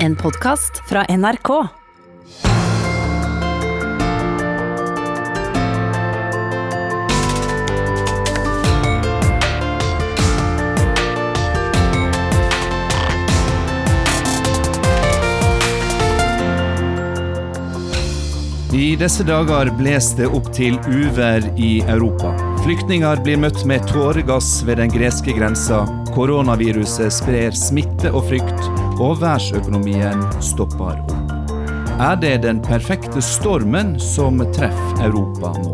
En podkast fra NRK. I disse dager bles det opp til uvær i Europa. Flyktninger blir møtt med tåregass ved den greske grensa. Koronaviruset sprer smitte og frykt, og verdensøkonomien stopper opp. Er det den perfekte stormen som treffer Europa nå?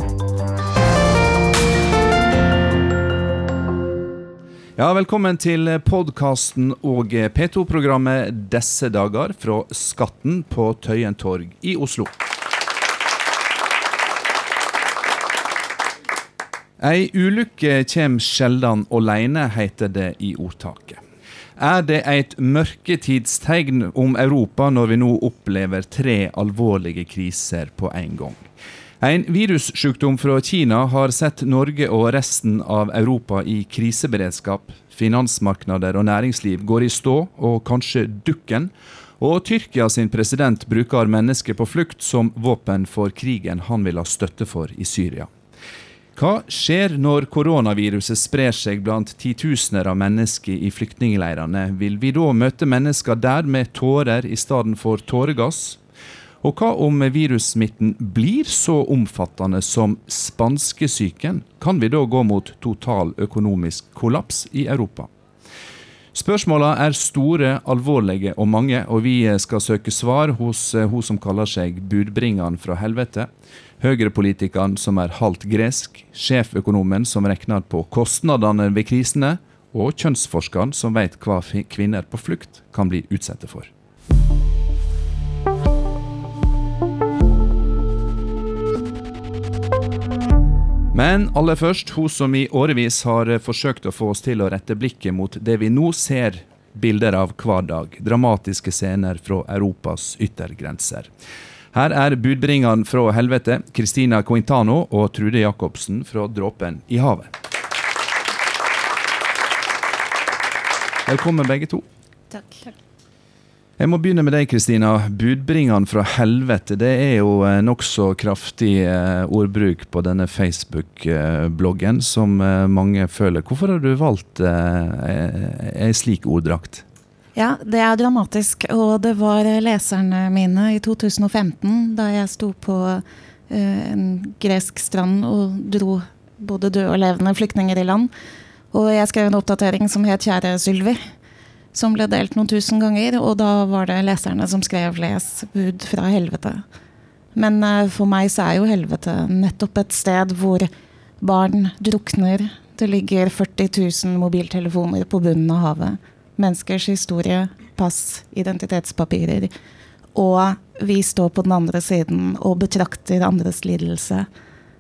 Ja, Velkommen til podkasten og P2-programmet disse dager fra Skatten på Tøyen torg i Oslo. Ei ulykke kjem sjeldan alene», heter det i ordtaket. Er det et mørketidstegn om Europa når vi nå opplever tre alvorlige kriser på en gang? En virussykdom fra Kina har sett Norge og resten av Europa i kriseberedskap. Finansmarkeder og næringsliv går i stå, og kanskje dukken. Og Tyrkia sin president bruker mennesker på flukt som våpen for krigen han vil ha støtte for i Syria. Hva skjer når koronaviruset sprer seg blant titusener av mennesker i flyktningleirene? Vil vi da møte mennesker der med tårer i stedet for tåregass? Og hva om virussmitten blir så omfattende som spanskesyken? Kan vi da gå mot total økonomisk kollaps i Europa? Spørsmåla er store, alvorlige og mange, og vi skal søke svar hos hun som kaller seg budbringeren fra helvete. Høyrepolitikeren som er halvt gresk, sjeføkonomen som regner på kostnadene ved krisene, og kjønnsforskeren som vet hva kvinner på flukt kan bli utsatte for. Men aller først, hun som i årevis har forsøkt å få oss til å rette blikket mot det vi nå ser bilder av hver dag. Dramatiske scener fra Europas yttergrenser. Her er budbringeren fra helvete, Christina Cointano og Trude Jacobsen fra Dråpen i havet. Velkommen begge to. Takk. Jeg må begynne med deg, Kristina. Budbringeren fra helvete. Det er jo eh, nokså kraftig eh, ordbruk på denne Facebook-bloggen som eh, mange føler. Hvorfor har du valgt ei slik orddrakt? Ja, det er dramatisk. Og det var leserne mine i 2015, da jeg sto på en gresk strand og dro både døde og levende flyktninger i land. Og jeg skrev en oppdatering som het 'Kjære Sylvi' som ble delt noen tusen ganger, og da var det leserne som skrev 'Les bud fra helvete'. Men uh, for meg så er jo helvete nettopp et sted hvor barn drukner. Det ligger 40 000 mobiltelefoner på bunnen av havet. Menneskers historie, pass, identitetspapirer. Og vi står på den andre siden og betrakter andres lidelse.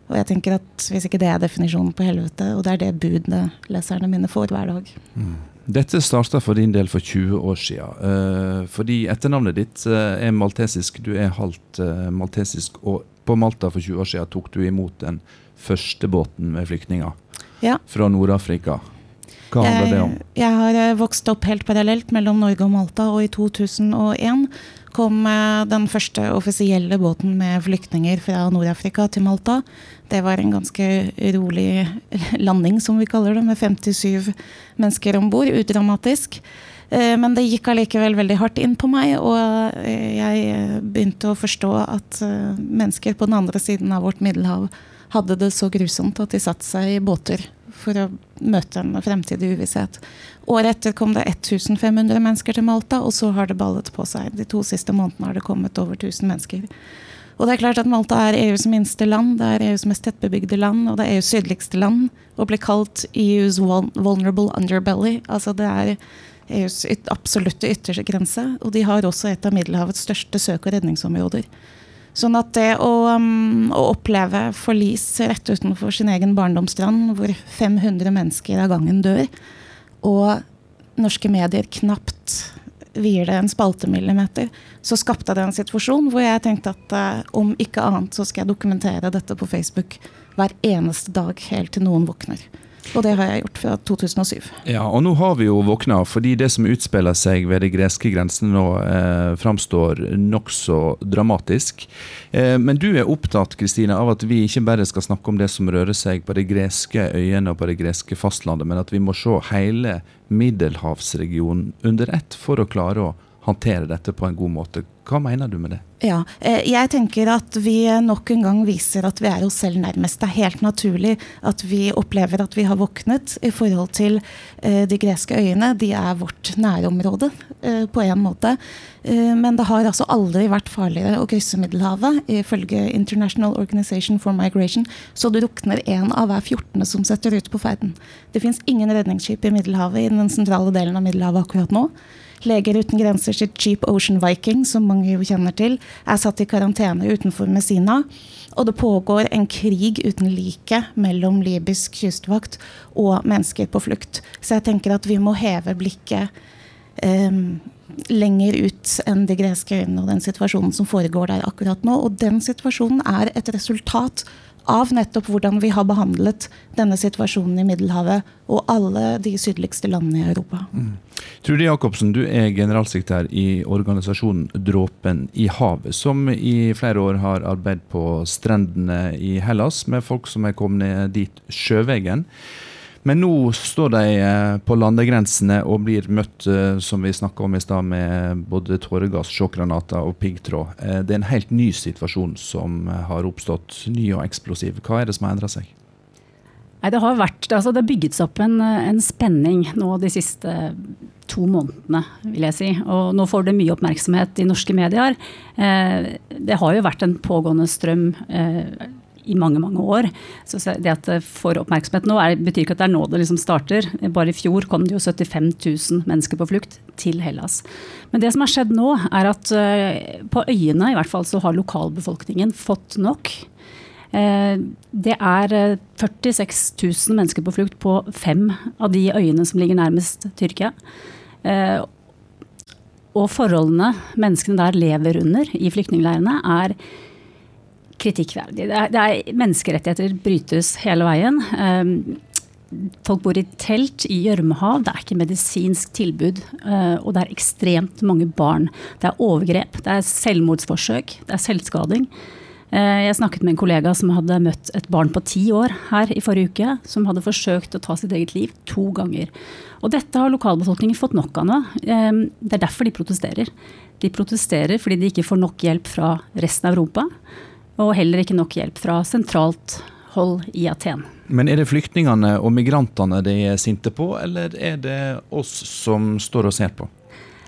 Og jeg tenker at Hvis ikke det er definisjonen på helvete, og det er det budet leserne mine får hver dag. Mm. Dette starta for din del for 20 år siden. Uh, fordi etternavnet ditt uh, er maltesisk. Du er halvt uh, maltesisk. Og på Malta for 20 år siden tok du imot den første båten med flyktninger ja. fra Nord-Afrika. Hva handler det om? Jeg har vokst opp helt parallelt mellom Norge og Malta, og i 2001 kom den første offisielle båten med flyktninger fra Nord-Afrika til Malta. Det var en ganske rolig landing, som vi kaller det, med 57 mennesker om bord. Udramatisk. Eh, men det gikk allikevel veldig hardt inn på meg, og eh, jeg begynte å forstå at eh, mennesker på den andre siden av vårt Middelhav hadde det så grusomt at de satte seg i båter for å møte en fremtidig uvisshet. Året etter kom det 1500 mennesker til Malta, og så har det ballet på seg. De to siste månedene har det kommet over 1000 mennesker. Og det er klart at Malta er EUs minste land, det er EUs mest tettbebygde land, og det er EUs sydligste land. Og blir kalt EUs vulnerable underbelly. Altså det er EUs absolutte ytterste grense. Og de har også et av Middelhavets største søk- og redningsområder. Sånn at det å, um, å oppleve forlis rett utenfor sin egen barndomsstrand, hvor 500 mennesker av gangen dør, og norske medier knapt vier det en spaltemillimeter, så skapte det en situasjon hvor jeg tenkte at uh, om ikke annet så skal jeg dokumentere dette på Facebook hver eneste dag helt til noen våkner. Og det har jeg gjort fra 2007. Ja, og nå har vi jo våkna, fordi det som utspiller seg ved de greske grensene nå, eh, framstår nokså dramatisk. Eh, men du er opptatt Kristine, av at vi ikke bare skal snakke om det som rører seg på de greske øyene og på det greske fastlandet, men at vi må se hele middelhavsregionen under ett for å klare å håndtere dette på en god måte. Hva mener du med det? Ja, eh, jeg tenker at vi nok en gang viser at vi er oss selv nærmest. Det er helt naturlig at vi opplever at vi har våknet i forhold til eh, de greske øyene. De er vårt nærområde eh, på en måte. Men det har altså aldri vært farligere å krysse Middelhavet. Ifølge International Organization for Migration så drukner én av hver 14. som setter ut på ferden. Det fins ingen redningsskip i Middelhavet i den sentrale delen av Middelhavet akkurat nå. Leger uten grenser sitt Cheap Ocean Viking, som mange jo kjenner til, er satt i karantene utenfor Messina. Og det pågår en krig uten like mellom libysk kystvakt og mennesker på flukt. Så jeg tenker at vi må heve blikket um, lenger ut enn de greske øynene og den situasjonen som foregår der akkurat nå. Og den situasjonen er et resultat nettopp hvordan vi har behandlet denne situasjonen i Middelhavet og alle de sydligste landene i Europa. Mm. Trude Jacobsen, du er generalsekretær i organisasjonen Dråpen i havet, som i flere år har arbeidet på strendene i Hellas med folk som er kommet dit sjøveien. Men nå står de eh, på landegrensene og blir møtt, eh, som vi snakka om i stad, med både tåregass, sjokkgranater og piggtråd. Eh, det er en helt ny situasjon som har oppstått, ny og eksplosiv. Hva er det som har endra seg? Nei, det har vært, altså det bygget seg opp en, en, spenning nå de siste to månedene, vil jeg si. Og nå får det mye oppmerksomhet i norske medier. Eh, det har jo vært en pågående strøm eh, i mange mange år. Så det at det får oppmerksomhet nå, er, betyr ikke at det er nå det liksom starter. Bare i fjor kom det jo 75 000 mennesker på flukt til Hellas. Men det som har skjedd nå, er at uh, på øyene i hvert fall så har lokalbefolkningen fått nok. Uh, det er 46 eh, 000 mennesker på flukt på fem av de øyene som ligger nærmest Tyrkia. Og forholdene menneskene der lever under i flyktningleirene, er kritikkverdig. Det er, det er, menneskerettigheter brytes hele veien. Um, folk bor i telt i gjørmehav, det er ikke medisinsk tilbud. Uh, og det er ekstremt mange barn. Det er overgrep, det er selvmordsforsøk, det er selvskading. Uh, jeg snakket med en kollega som hadde møtt et barn på ti år her i forrige uke, som hadde forsøkt å ta sitt eget liv to ganger. Og dette har lokalbefolkningen fått nok av nå. Um, det er derfor de protesterer. De protesterer fordi de ikke får nok hjelp fra resten av Europa. Og heller ikke nok hjelp fra sentralt hold i Aten. Men er det flyktningene og migrantene de er sinte på, eller er det oss som står og ser på?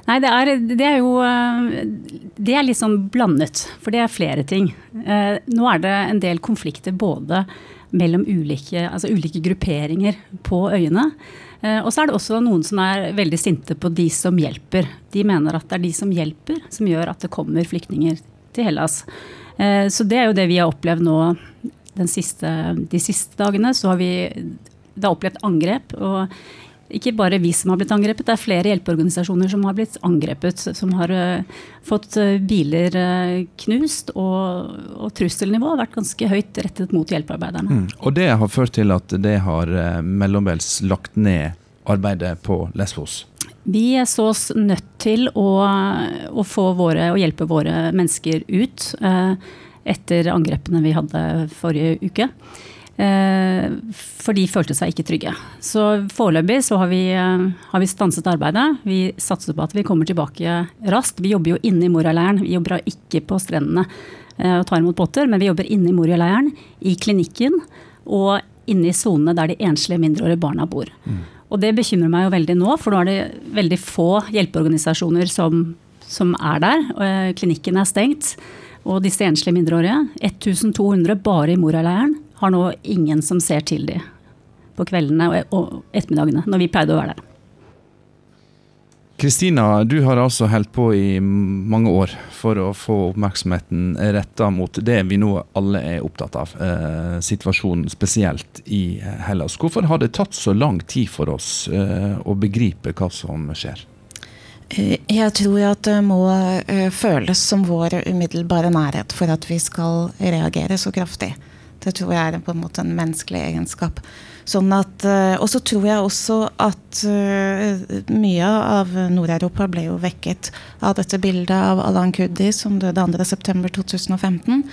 Nei, det er, det er jo eh, Det er litt sånn blandet, for det er flere ting. Eh, nå er det en del konflikter både mellom ulike, altså ulike grupperinger på øyene. Eh, og så er det også noen som er veldig sinte på de som hjelper. De mener at det er de som hjelper, som gjør at det kommer flyktninger til Hellas. Eh, så det er jo det vi har opplevd nå siste, de siste dagene. Så har vi da opplevd angrep. og ikke bare vi som har blitt angrepet, det er flere hjelpeorganisasjoner som har blitt angrepet. Som har uh, fått uh, biler uh, knust, og, og trusselnivået har vært ganske høyt rettet mot hjelpearbeiderne. Mm. Og det har ført til at det har mellombels lagt ned arbeidet på Lesvos? Vi så oss nødt til å, å, våre, å hjelpe våre mennesker ut eh, etter angrepene vi hadde forrige uke. Eh, for de følte seg ikke trygge. Så foreløpig så har vi, eh, har vi, stanset arbeidet. Vi satser på at vi kommer tilbake raskt. Vi jobber jo inne i Moria-leiren, vi jobber ikke på strendene eh, og tar imot båter, men vi jobber inne i Moria-leiren, i klinikken og inne i sonene der de enslige mindreårige barna bor. Mm. Og det bekymrer meg jo veldig nå, for nå er det veldig få hjelpeorganisasjoner som, som er der. Og klinikken er stengt. Og disse enslige mindreårige, 1200 bare i Moria-leiren, har nå ingen som ser til dem på kveldene og ettermiddagene, når vi pleide å være der. Kristina, du har altså holdt på i mange år for å få oppmerksomheten retta mot det vi nå alle er opptatt av, eh, situasjonen spesielt i Hellas. Hvorfor har det tatt så lang tid for oss eh, å begripe hva som skjer? Eh, jeg tror at det må eh, føles som vår umiddelbare nærhet for at vi skal reagere så kraftig. Det tror jeg er på en måte en menneskelig egenskap. Sånn at, eh, og så tror jeg også at uh, mye av Nord-Europa ble jo vekket av dette bildet av Alan Kurdi som døde 2.9.2015.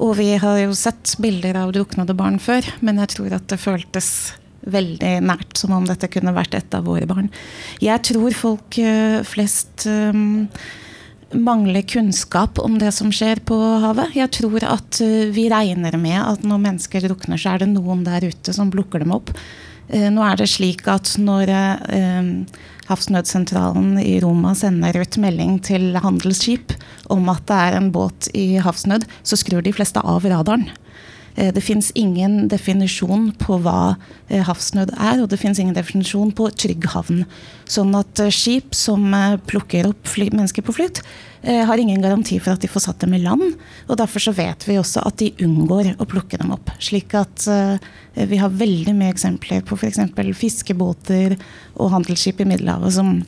Og vi har jo sett bilder av druknede barn før, men jeg tror at det føltes veldig nært, som om dette kunne vært et av våre barn. Jeg tror folk uh, flest mangler kunnskap om det som skjer på havet. Jeg tror at uh, vi regner med at når mennesker drukner, så er det noen der ute som plukker dem opp. Uh, nå er det slik at når uh, Havsnødsentralen i Roma sender ut melding til handelsskip om at det er en båt i havsnød, så skrur de fleste av radaren. Eh, det fins ingen definisjon på hva eh, havsnød er, og det fins ingen definisjon på trygg havn. Sånn at eh, skip som plukker opp mennesker på flytt, har ingen garanti for at de får satt dem i land. Og derfor så vet vi også at de unngår å plukke dem opp. Slik at vi har veldig mye eksempler på f.eks. fiskebåter og handelsskip i Middelhavet som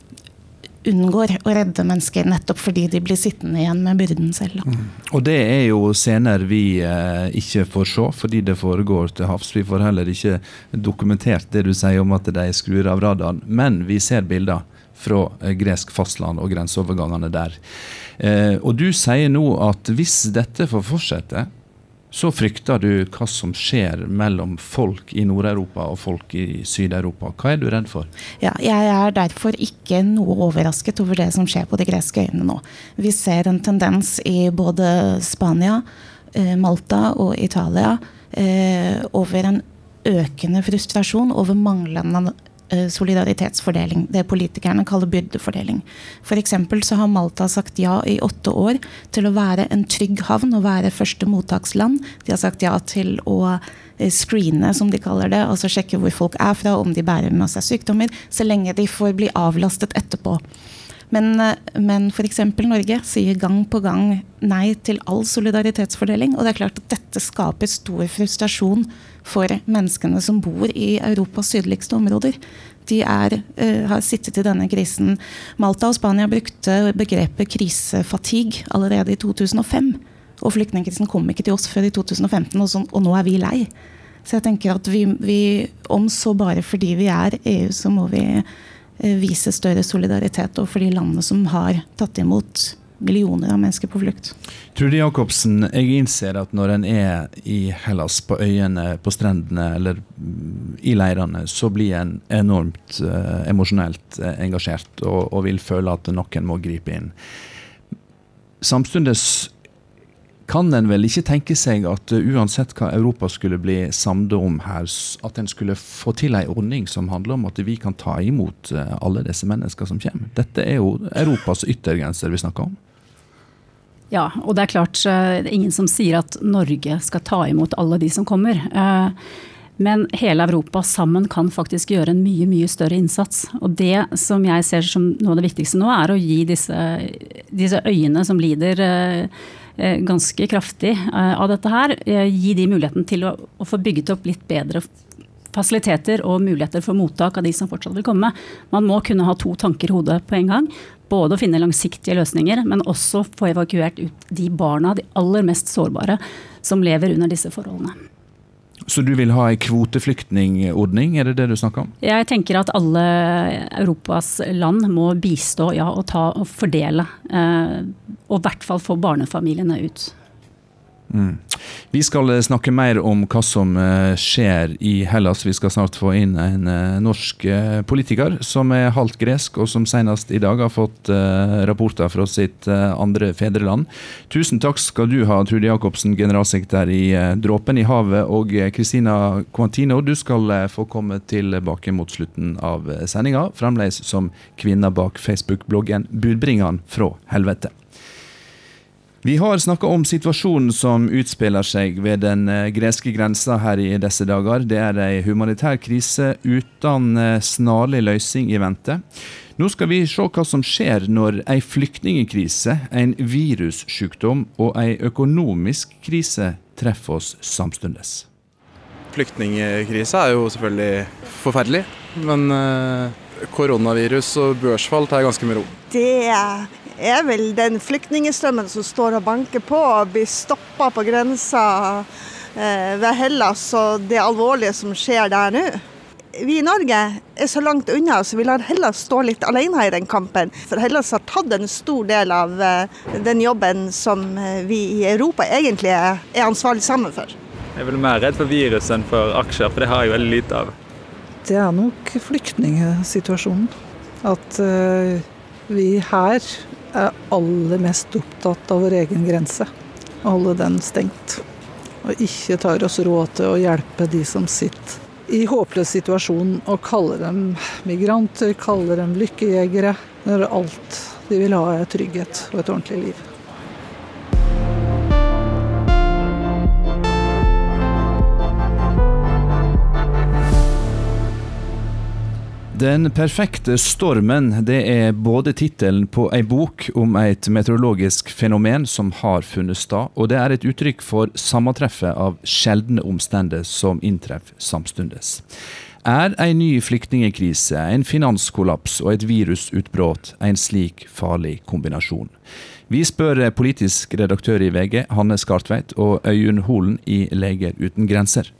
unngår å redde mennesker nettopp fordi de blir sittende igjen med byrden selv. Mm. Og det er jo scener vi eh, ikke får se fordi det foregår til havs. Vi får heller ikke dokumentert det du sier om at de skrur av radaren, men vi ser bilder fra eh, gresk fastland og grenseovergangene der. Eh, og du sier nå at hvis dette får fortsette, så frykter du hva som skjer mellom folk i Nord-Europa og folk i Syd-Europa. Hva er du redd for? Ja, jeg er derfor ikke noe overrasket over det som skjer på de greske øyene nå. Vi ser en tendens i både Spania, eh, Malta og Italia eh, over en økende frustrasjon over manglende solidaritetsfordeling. Det politikerne kaller byrdefordeling. F.eks. så har Malta sagt ja i åtte år til å være en trygg havn og være første mottaksland. De har sagt ja til å eh, screene, som de kaller det, altså sjekke hvor folk er fra, om de bærer med seg sykdommer, så lenge de får bli avlastet etterpå. Men, eh, men f.eks. Norge sier gang på gang nei til all solidaritetsfordeling. Og det er klart at dette skaper stor frustrasjon for menneskene som bor i Europas sydligste områder. De er, uh, har sittet i denne krisen. Malta og Spania brukte begrepet krisefatigue allerede i 2005. Og flyktningkrisen kom ikke til oss før i 2015, og, så, og nå er vi lei. Så jeg tenker at vi, vi, om så bare fordi vi er EU, så må vi vise større solidaritet overfor de landene som har tatt imot millioner av mennesker på flukt. Trude Jacobsen, jeg innser at når en er i Hellas, på øyene, på strendene eller i leirene, så blir en enormt uh, emosjonelt uh, engasjert og, og, vil føle at noen må gripe inn. Samtidig kan en vel ikke tenke seg at uh, uansett hva Europa skulle bli samlet om her, at en skulle få til en ordning som handler om at vi kan ta imot alle disse menneskene som kommer. Dette er jo Europas yttergrenser vi snakker om. Ja, og det er klart eh, det er ingen som sier at Norge skal ta imot alle de som kommer. Eh, men hele Europa sammen kan faktisk gjøre en mye mye større innsats. Og det som jeg ser som noe av det viktigste nå, er å gi disse, disse øyene som lider eh, ganske kraftig av dette her, gi de muligheten til å, å få bygget opp litt bedre fasiliteter og muligheter for mottak av de som fortsatt vil komme. Man må kunne ha to tanker i hodet på en gang. Både å finne langsiktige løsninger, men også få evakuert ut de barna, de aller mest sårbare, som lever under disse forholdene. Så du vil ha ei kvoteflyktningordning, er det det du snakker om? Jeg tenker at alle Europas land må bistå ja, og, ta, og fordele. Eh, og i hvert fall få barnefamiliene ut. Mm. Vi skal eh, snakke mer om hva som eh, skjer i Hellas. Vi skal snart få inn en eh, norsk politiker som er halvt gresk, og som senest i dag har fått rapporter fra sitt andre fedreland. Tusen takk skal du ha, Trude Jacobsen, generalsekretær i Dråpen i havet, og Kristina Quantino, du skal få komme tilbake mot slutten av sendinga, fremdeles som kvinna bak Facebook-bloggen Budbringeren fra helvete. Vi har snakka om situasjonen som utspiller seg ved den eh, greske grensa her i disse dager. Det er ei humanitær krise uten eh, snarlig løsning i vente. Nå skal vi se hva som skjer når ei flyktningkrise, en virussykdom og ei økonomisk krise treffer oss samtidig. Flyktningkrisa er jo selvfølgelig forferdelig, men eh, koronavirus og børsfall tar ganske med ro. Det er vel den flyktningstrømmen som står og banker på og blir stoppa på grensa eh, ved Hellas og det alvorlige som skjer der nå. Vi i Norge er så langt unna, så vi lar Hellas stå litt alene i den kampen. For Hellas har tatt en stor del av eh, den jobben som eh, vi i Europa egentlig er, er ansvarlig sammen for. Jeg er vel mer redd for virus enn for aksjer, for det har jeg veldig lite av. Det er nok flyktningsituasjonen. At uh, vi her er aller mest opptatt av vår egen grense. Å holde den stengt. Og ikke tar oss råd til å hjelpe de som sitter i håpløs situasjon og kaller dem migranter, kaller dem lykkejegere, når alt de vil ha er trygghet og et ordentlig liv. Den perfekte stormen det er både tittelen på ei bok om et meteorologisk fenomen som har funnet sted, og det er et uttrykk for sammentreffet av sjeldne omstendigheter som inntreffer samstundes. Er ei ny flyktningkrise, en finanskollaps og et virusutbrudd en slik farlig kombinasjon? Vi spør politisk redaktør i VG, Hanne Skartveit, og Øyunn Holen i Leger uten grenser.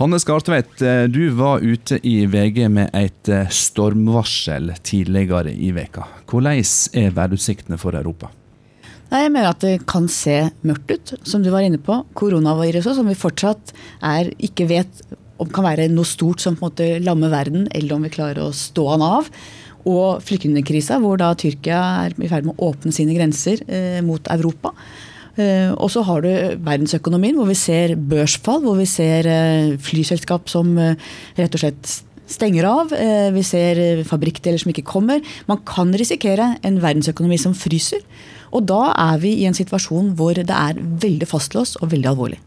Hanne Skartveit, eh, du var ute i VG med et eh, stormvarsel tidligere i veka. Hvordan er værutsiktene for Europa? Jeg mener at det kan se mørkt ut, som du var inne på. Koronaviruset, som vi fortsatt er, ikke vet om kan være noe stort som på en måte lammer verden, eller om vi klarer å stå han av. Og flyktningkrisa, hvor da Tyrkia er i ferd med å åpne sine grenser eh, mot Europa. Eh, og så har du verdensøkonomien, hvor vi ser børsfall, hvor vi ser eh, flyselskap som eh, rett og slett stenger av. Vi ser fabrikkdeler som ikke kommer. Man kan risikere en verdensøkonomi som fryser. Og da er vi i en situasjon hvor det er veldig fastlåst og veldig alvorlig.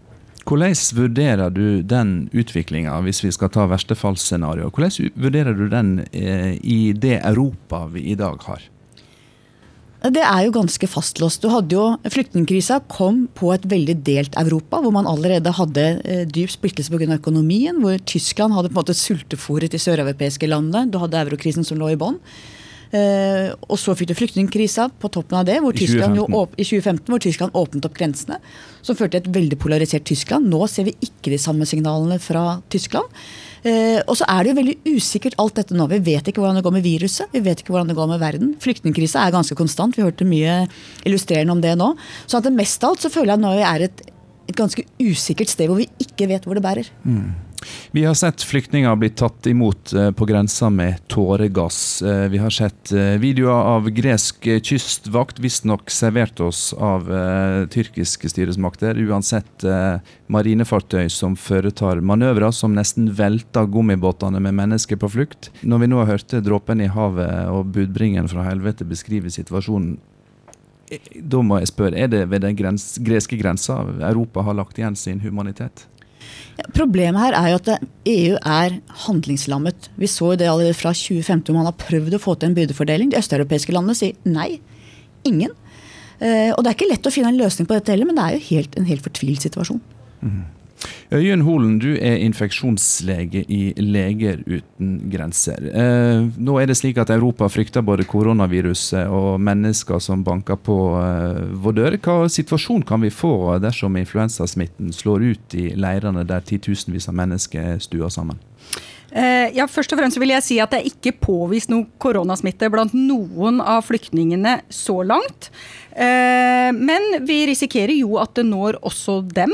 Hvordan vurderer du den utviklinga, hvis vi skal ta verstefallsscenario? Hvordan vurderer du den i det Europa vi i dag har? Det er jo ganske fastlåst. Du hadde jo, Flyktningkrisa kom på et veldig delt Europa, hvor man allerede hadde eh, dyp splittelse pga. økonomien. Hvor Tyskland hadde på en måte sultefòret de søreuropeiske landene. Du hadde eurokrisen som lå i bånn. Eh, og så fikk du flyktningkrisa på toppen av det, hvor I 2015. Jo, i 2015, hvor Tyskland åpnet opp grensene. Som førte til et veldig polarisert Tyskland. Nå ser vi ikke de samme signalene fra Tyskland. Eh, og så er det jo veldig usikkert alt dette nå. Vi vet ikke hvordan det går med viruset. Vi vet ikke hvordan det går med verden. Flyktningkrisa er ganske konstant. Vi hørte mye illustrerende om det nå. Så at det mest av alt så føler jeg nå vi er et, et ganske usikkert sted hvor vi ikke vet hvor det bærer. Mm. Vi har sett flyktninger bli tatt imot eh, på grensa med tåregass. Eh, vi har sett eh, videoer av gresk kystvakt, visstnok servert oss av tyrkiske styresmakter. Uansett marinefartøy som foretar manøvrer som nesten velter gummibåtene med mennesker på flukt. Når vi nå har hørt dråpen i havet og budbringeren fra helvete beskrive situasjonen, da må jeg spørre, er det ved den greske grensa Europa har lagt igjen sin humanitet? Problemet her er jo at EU er handlingslammet. Vi så jo det allerede fra 2015 hvor man har prøvd å få til en byrdefordeling. De østeuropeiske landene sier nei. Ingen. Eh, og det er ikke lett å finne en løsning på dette heller, men det er jo helt, en helt fortvilt situasjon. Mm. Øyunn Holen, du er infeksjonslege i Leger uten grenser. Eh, nå er det slik at Europa frykter både koronaviruset og mennesker som banker på eh, vår dør. Hva situasjon kan vi få dersom influensasmitten slår ut i leirene der titusenvis av mennesker er stua sammen? Eh, ja, først og fremst vil jeg si at Det er ikke påvist noe koronasmitte blant noen av flyktningene så langt. Eh, men vi risikerer jo at det når også dem.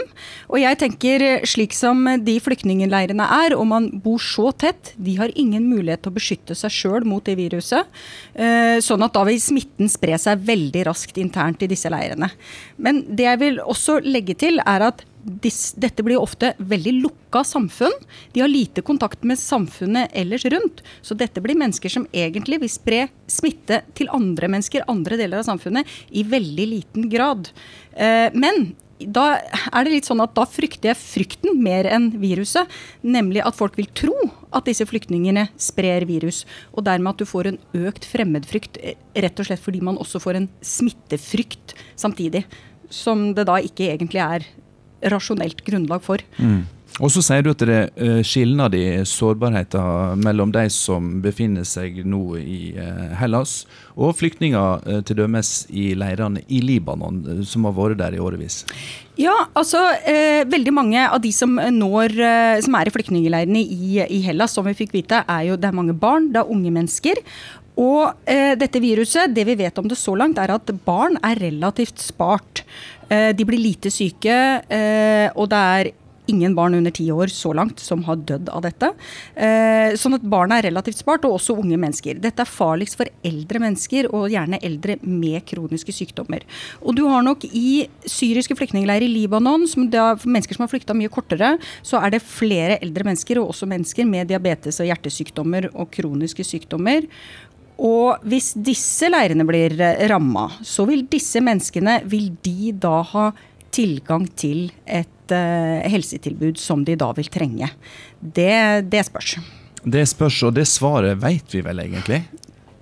Og jeg tenker slik som de flyktningleirene er, og man bor så tett, de har ingen mulighet til å beskytte seg sjøl mot det viruset. Eh, sånn at da vil smitten spre seg veldig raskt internt i disse leirene. Men det jeg vil også legge til, er at dette blir ofte veldig lukka samfunn. De har lite kontakt med samfunnet ellers rundt. Så dette blir mennesker som egentlig vil spre smitte til andre mennesker, andre deler av samfunnet, i veldig liten grad. Eh, men da er det litt sånn at da frykter jeg frykten mer enn viruset. Nemlig at folk vil tro at disse flyktningene sprer virus. Og dermed at du får en økt fremmedfrykt, eh, rett og slett fordi man også får en smittefrykt samtidig. Som det da ikke egentlig er rasjonelt grunnlag for. Mm. Og så sier du at det er skilnad i sårbarheten mellom de som befinner seg nå i Hellas, og flyktninger til dømes i leirene i Libanon, som har vært der i årevis. Ja, altså eh, veldig mange av de som, når, eh, som er i flyktningleirene i, i, Hellas, som vi fikk vite, er jo det er mange barn, det er unge mennesker. Og eh, dette viruset, det vi vet om det så langt, er at barn er relativt spart. Eh, de blir lite syke, eh, og det er ingen barn under ti år så langt som har dødd av dette. Eh, sånn at barna er relativt spart, og også unge mennesker. Dette er farligst for eldre mennesker, og gjerne eldre med kroniske sykdommer. Og du har nok i syriske flyktningleirer i Libanon, som da, mennesker som har flykta mye kortere, så er det flere eldre mennesker, og også mennesker med diabetes og hjertesykdommer og kroniske sykdommer. Og hvis disse leirene blir eh, ramma, så vil disse menneskene vil de da ha tilgang til et uh, helsetilbud som de da vil trenge? Det, det spørs. Det spørs, og det svaret vet vi vel egentlig?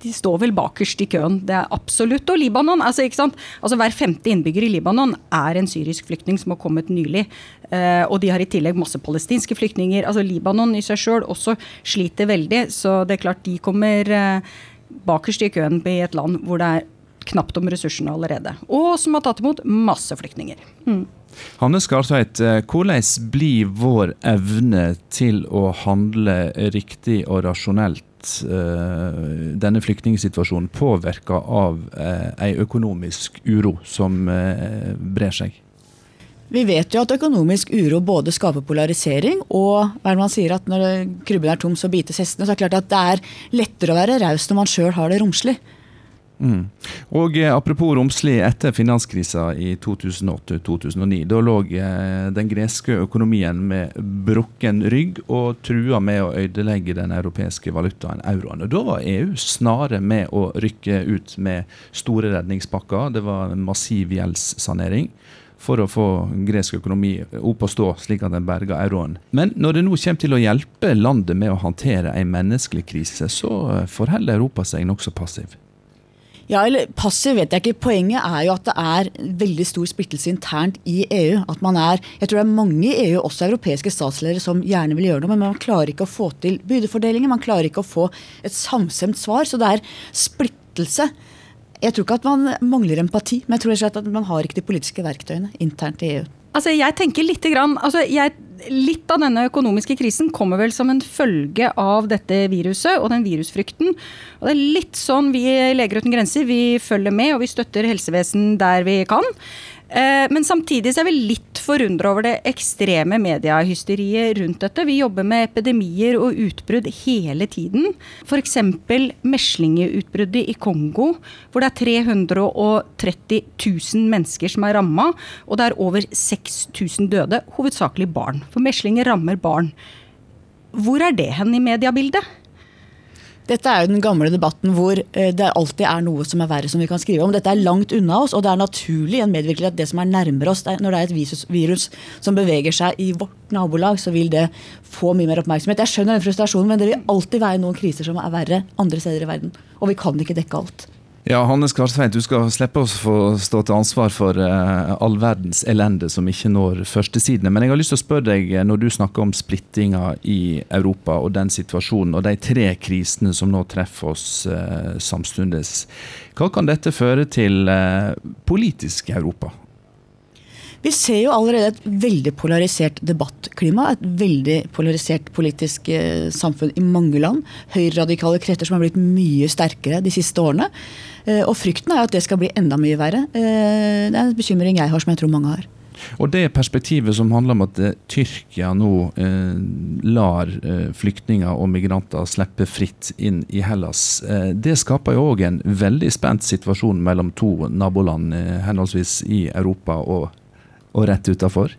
de står vel bakerst i køen. Det er absolutt. Og Libanon, altså, ikke sant? altså Hver femte innbygger i Libanon er en syrisk flyktning som har kommet nylig. Uh, og de har i tillegg masse palestinske flyktninger. Altså Libanon i seg sjøl også sliter veldig, så det er klart de kommer uh, bakerst i køen i et land hvor det er knapt om ressursene allerede. Og som har tatt imot masse flyktninger. Mm. Hanne Skartveit, eh, hvordan blir vår evne til å handle riktig og rasjonelt uh, denne flyktningsituasjonen påvirka av ei økonomisk uro som brer seg? Vi vet jo at økonomisk uro både skaper polarisering og hva man sier at når krybben er tom, så bites hestene. Så er det klart at det er lettere å være raus når man sjøl har det romslig. Mm. Og eh, Apropos romslig, etter finanskrisa i 2008-2009, da lå eh, den greske økonomien med brukken rygg og trua med å ødelegge den europeiske valutaen euroen. Og Da var EU snare med å rykke ut med store redningspakker. Det var massiv gjeldssanering for å få gresk økonomi opp å stå, slik at den berga euroen. Men når det nå kommer til å hjelpe landet med å håndtere en menneskelig krise, så forholder Europa seg nokså passiv. Ja, eller Passiv vet jeg ikke. Poenget er jo at det er veldig stor splittelse internt i EU. At man er, Jeg tror det er mange i EU, også europeiske statsledere, som gjerne vil gjøre noe, men man klarer ikke å få til byrdefordelinger. Man klarer ikke å få et samstemt svar. Så det er splittelse. Jeg tror ikke at man mangler empati, men jeg tror at man har ikke de politiske verktøyene internt i EU. Altså, jeg tenker litt, grann, altså, jeg, litt av denne økonomiske krisen kommer vel som en følge av dette viruset og den virusfrykten. Og det er litt sånn vi Leger uten grenser vi følger med og vi støtter helsevesen der vi kan. Eh, men samtidig er vi litt forundra over det ekstreme mediehysteriet rundt dette. Vi jobber med epidemier og utbrudd hele tiden. F.eks. meslingeutbruddet i Kongo, hvor det er 330 000 mennesker som er ramma, og det er over 6000 døde, hovedsakelig barn. For meslinger rammer barn. Hvor er det hen i mediebildet? Dette er jo den gamle debatten hvor eh, det alltid er noe som er verre som vi kan skrive om. Dette er langt unna oss, og det er naturlig en medvirkning at det som er nærmere oss, når det er et virus, som beveger seg i vårt nabolag, så vil det få mye mer oppmerksomhet. Jeg skjønner den frustrasjonen, men det vil alltid være noen kriser som er verre andre steder i verden. Og vi kan ikke dekke alt. Ja, Hannes Karstveit, du skal slippe oss få stå til ansvar for uh, all verdens elende som ikke når førstesidene. Men jeg har lyst til å spørre deg, eh, når du snakker om splittinga i Europa og den situasjonen og de tre krisene som nå treffer oss uh, samtidig, hva kan dette føre til uh, politisk Europa? Vi ser jo allerede et veldig polarisert debattklima. Et veldig polarisert politisk samfunn i mange land. Høyreradikale kretter som har blitt mye sterkere de siste årene. Eh, og frykten er at det skal bli enda mye verre. Eh, det er en bekymring jeg har, som jeg tror mange har. Og det perspektivet som handler om at eh, Tyrkia nå eh, lar eh, flyktninger og migranter slippe fritt inn i Hellas, eh, det skaper jo òg en veldig spent situasjon mellom to naboland, henholdsvis i Europa og, og rett utafor.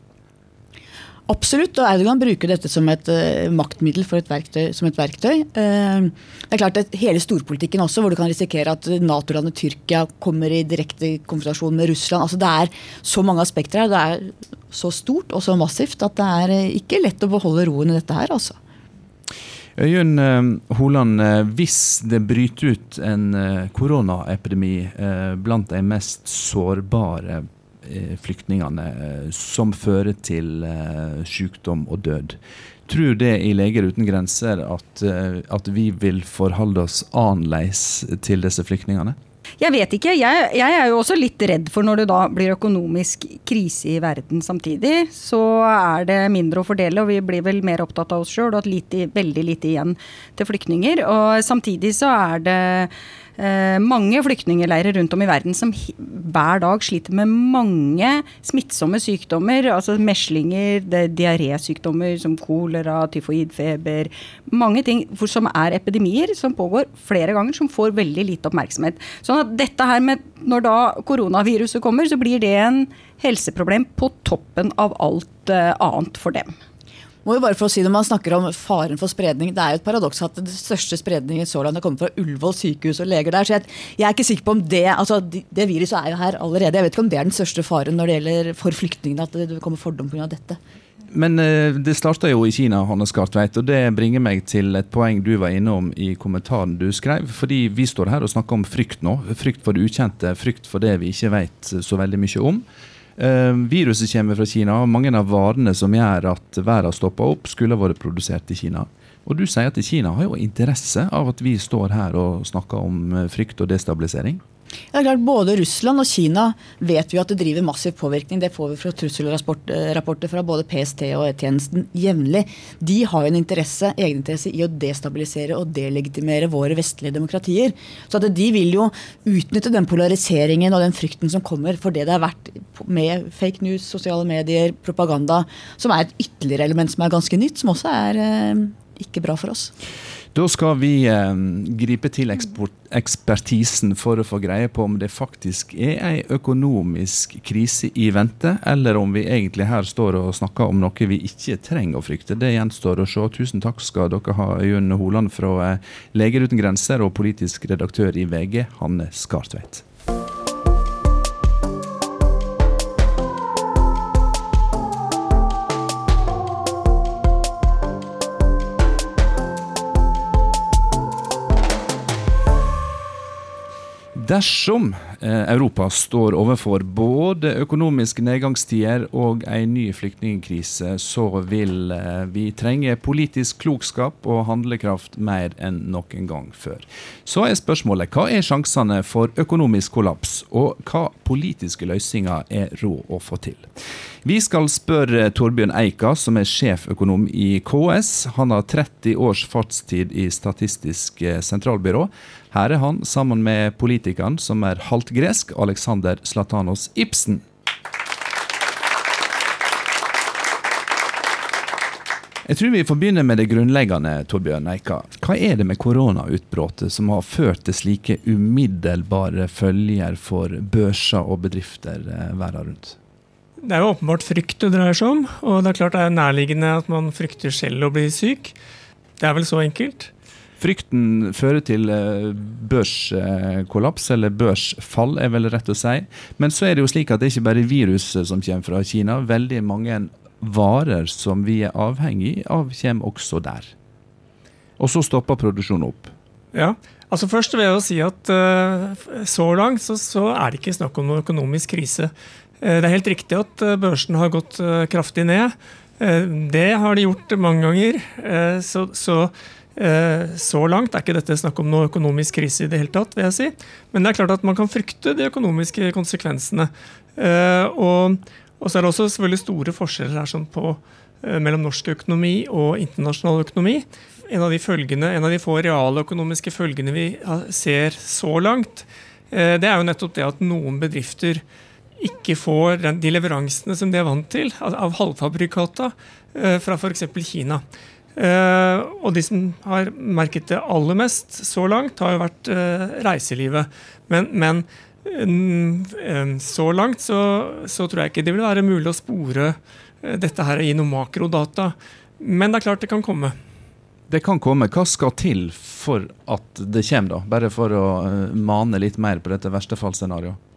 Absolutt, og Erdogan bruker dette som et uh, maktmiddel for et verktøy, som et verktøy. Uh, det er klart at Hele storpolitikken også, hvor du kan risikere at Nato-landet Tyrkia kommer i direkte konfrontasjon med Russland. altså Det er så mange aspekter her. Det er så stort og så massivt at det er uh, ikke lett å beholde roen i dette her. altså. Øyunn Holand, hvis det bryter ut en koronaepidemi blant de mest sårbare eh, flyktningene eh, som fører til eh, sykdom og død. Tror det i Leger uten grenser at, eh, at vi vil forholde oss annerledes til disse flyktningene? Jeg vet ikke. Jeg, jeg, er jo også litt redd for når det da blir økonomisk krise i verden samtidig. Så er det mindre å fordele, og vi blir vel mer opptatt av oss sjøl og at lite, veldig lite igjen til flyktninger. Og samtidig så er det Eh, mange flyktningleirer rundt om i verden som hver dag sliter med mange smittsomme sykdommer. Altså meslinger, diarésykdommer som kolera, tyfoidfeber. Mange ting som er epidemier som pågår flere ganger, som får veldig lite oppmerksomhet. Sånn at dette her med Når da koronaviruset kommer, så blir det en helseproblem på toppen av alt eh, annet for dem. Må jo bare få si Når man snakker om faren for spredning, det er jo et paradoks at det største spredningen så langt har kommet fra Ullevål sykehus og leger der. så jeg, jeg, er ikke sikker på om det altså det viruset er jo her allerede. Jeg vet ikke om det er den største faren når det gjelder for flyktningene, at det kommer fordom pga. dette. Men uh, det starta jo i Kina, Hannes Gartveit, og det bringer meg til et poeng du var innom i kommentaren du skrev. Fordi vi står her og snakker om frykt nå. Frykt for det ukjente, frykt for det vi ikke vet så veldig mye om. Uh, viruset kommer fra Kina, og mange av varene som gjør at verden stopper opp, skulle vært produsert i Kina. Og du sier at Kina har jo interesse av at vi står her og snakker om eh, frykt og destabilisering? Ja, klart, Både Russland og Kina vet vi at det driver massiv påvirkning. Det får vi fra trusselrapporter fra både PST og E-tjenesten jevnlig. De har en interesse, egeninteresse i å destabilisere og delegitimere våre vestlige demokratier. Så de vil jo utnytte den polariseringen og den frykten som kommer for det det har vært med fake news, sosiale medier, propaganda, som er et ytterligere element som er ganske nytt, som også er eh, ikke bra for oss. Da skal vi eh, gripe til ekspertisen for å få greie på om det faktisk er ei økonomisk krise i vente, eller om vi egentlig her står og snakker om noe vi ikke trenger å frykte. Det gjenstår å se. Tusen takk skal dere ha, Øyunn Holand fra eh, Leger uten grenser og politisk redaktør i VG, Hanne Skartveit. Dersom eh, Europa står overfor både økonomiske nedgangstider og en ny flyktningkrise, så vil eh, vi trenge politisk klokskap og handlekraft mer enn noen gang før. Så er spørsmålet hva er sjansene for økonomisk kollaps, og hva politiske løsninger er råd å få til? Vi skal spørre Torbjørn Eika, som er sjeføkonom i KS. Han har 30 års fartstid i Statistisk eh, sentralbyrå. Her er han sammen med politikeren som er halvt gresk, Alexander Slatanos Ibsen. Jeg tror vi får begynne med det grunnleggende, Torbjørn Eika. Hva er det med koronautbruddet som har ført til slike umiddelbare følger for børser og bedrifter eh, verden rundt? Det er jo åpenbart frykt det dreier seg om, og det er klart det er nærliggende at man frykter selv å bli syk. Det er vel så enkelt. Frykten fører til eh, børskollaps, eller børsfall, er vel rett å si. Men så er det jo slik at det ikke bare viruset som kommer fra Kina. Veldig mange varer som vi er avhengig av, kommer også der. Og så stopper produksjonen opp. Ja, altså Først vil jeg si at uh, så langt så, så, er det ikke snakk om noen økonomisk krise. Uh, det er helt riktig at børsen har gått kraftig ned. det har de gjort mange ganger. så, så Eh, så langt er ikke dette snakk om noe økonomisk krise i det hele tatt. vil jeg si. Men det er klart at man kan frykte de økonomiske konsekvensene. Eh, og så er det også selvfølgelig store forskjeller her sånn på, eh, mellom norsk økonomi og internasjonal økonomi. En av de, følgene, en av de få realøkonomiske følgene vi ser så langt, det er jo nettopp det at noen bedrifter ikke får de leveransene som de er vant til av halvfabrikata fra f.eks. Kina. Uh, og de som har merket det aller mest så langt, har jo vært uh, reiselivet. Men, men uh, så langt så, så, tror jeg ikke det vil være mulig å spore dette her i noe makrodata. Men det er klart det kan komme. Det kan komme. Hva skal til for at det kommer, da? Bare for å mane litt mer på dette verstefallsscenarioet?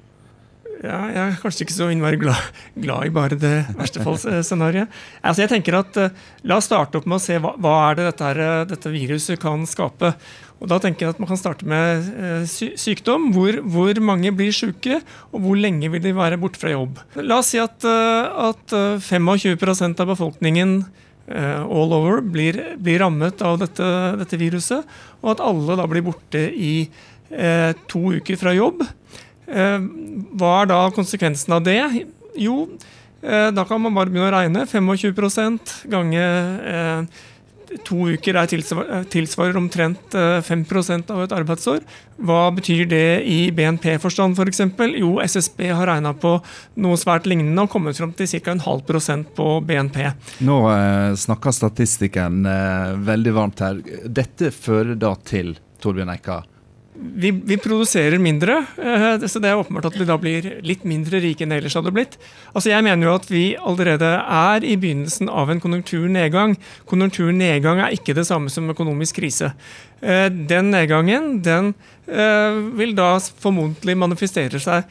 Ja, jeg er kanskje ikke så innmari glad, glad i bare det verstefallsscenarioet. Altså jeg tenker at uh, La oss starte opp med å se hva, hva er det dette, her, eh, dette, viruset kan skape. Og Da tenker jeg at man kan starte med eh, sy sykdom. Hvor, hvor, mange blir syke, og hvor lenge vil de være borte fra jobb. La oss si at, at 25% av befolkningen all over blir, blir rammet av dette, dette, viruset, og at alle da blir borte i uh, to uker fra jobb. Hva er da konsekvensen av det? Jo, da kan man bare begynne å regne. 25% ganger to uker er tilsvarer, omtrent 5 eh, av et arbeidsår. Hva betyr det i BNP-forstand f.eks.? For jo, SSB har regna på noe svært lignende og kommet fram til ca. en halv prosent på BNP. Nå eh, snakker statistikeren eh, veldig varmt her. Dette fører da til Torbjørn Eika, vi, vi, produserer mindre, eh, så det er åpenbart at vi da blir litt mindre rike enn ellers hadde blitt. Altså Jeg mener jo at vi allerede er i begynnelsen av en konjunkturnedgang. Konjunkturnedgang er ikke det samme som økonomisk krise. Eh, den nedgangen den eh, vil da formodentlig manifestere seg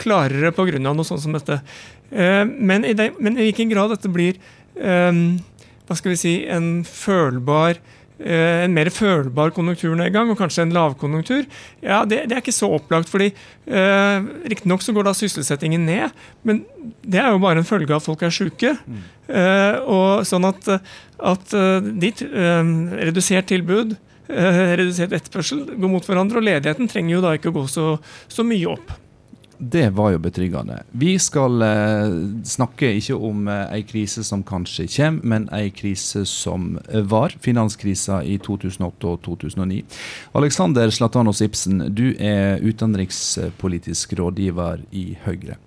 klarere pga. noe sånt som dette. Men i, det, men i hvilken grad dette blir hva skal vi si, en følbar en mer følbar konjunkturnedgang og kanskje en lavkonjunktur, ja, det, det er ikke så opplagt. fordi eh, Riktignok så går da sysselsettingen ned, men det er jo bare en følge av at folk er syke. Mm. Eh, og sånn at, at eh, ditt eh, redusert tilbud, eh, redusert etterspørsel, går mot hverandre, og ledigheten trenger jo da ikke å gå så, så mye opp. Det var jo betryggende. Vi skal eh, snakke ikke om eh, ei krise som kanskje kommer, men ei krise som var. Finanskrisa i 2008 og 2009. Alexander Slatanos Ibsen, du er utenrikspolitisk rådgiver i Høyre.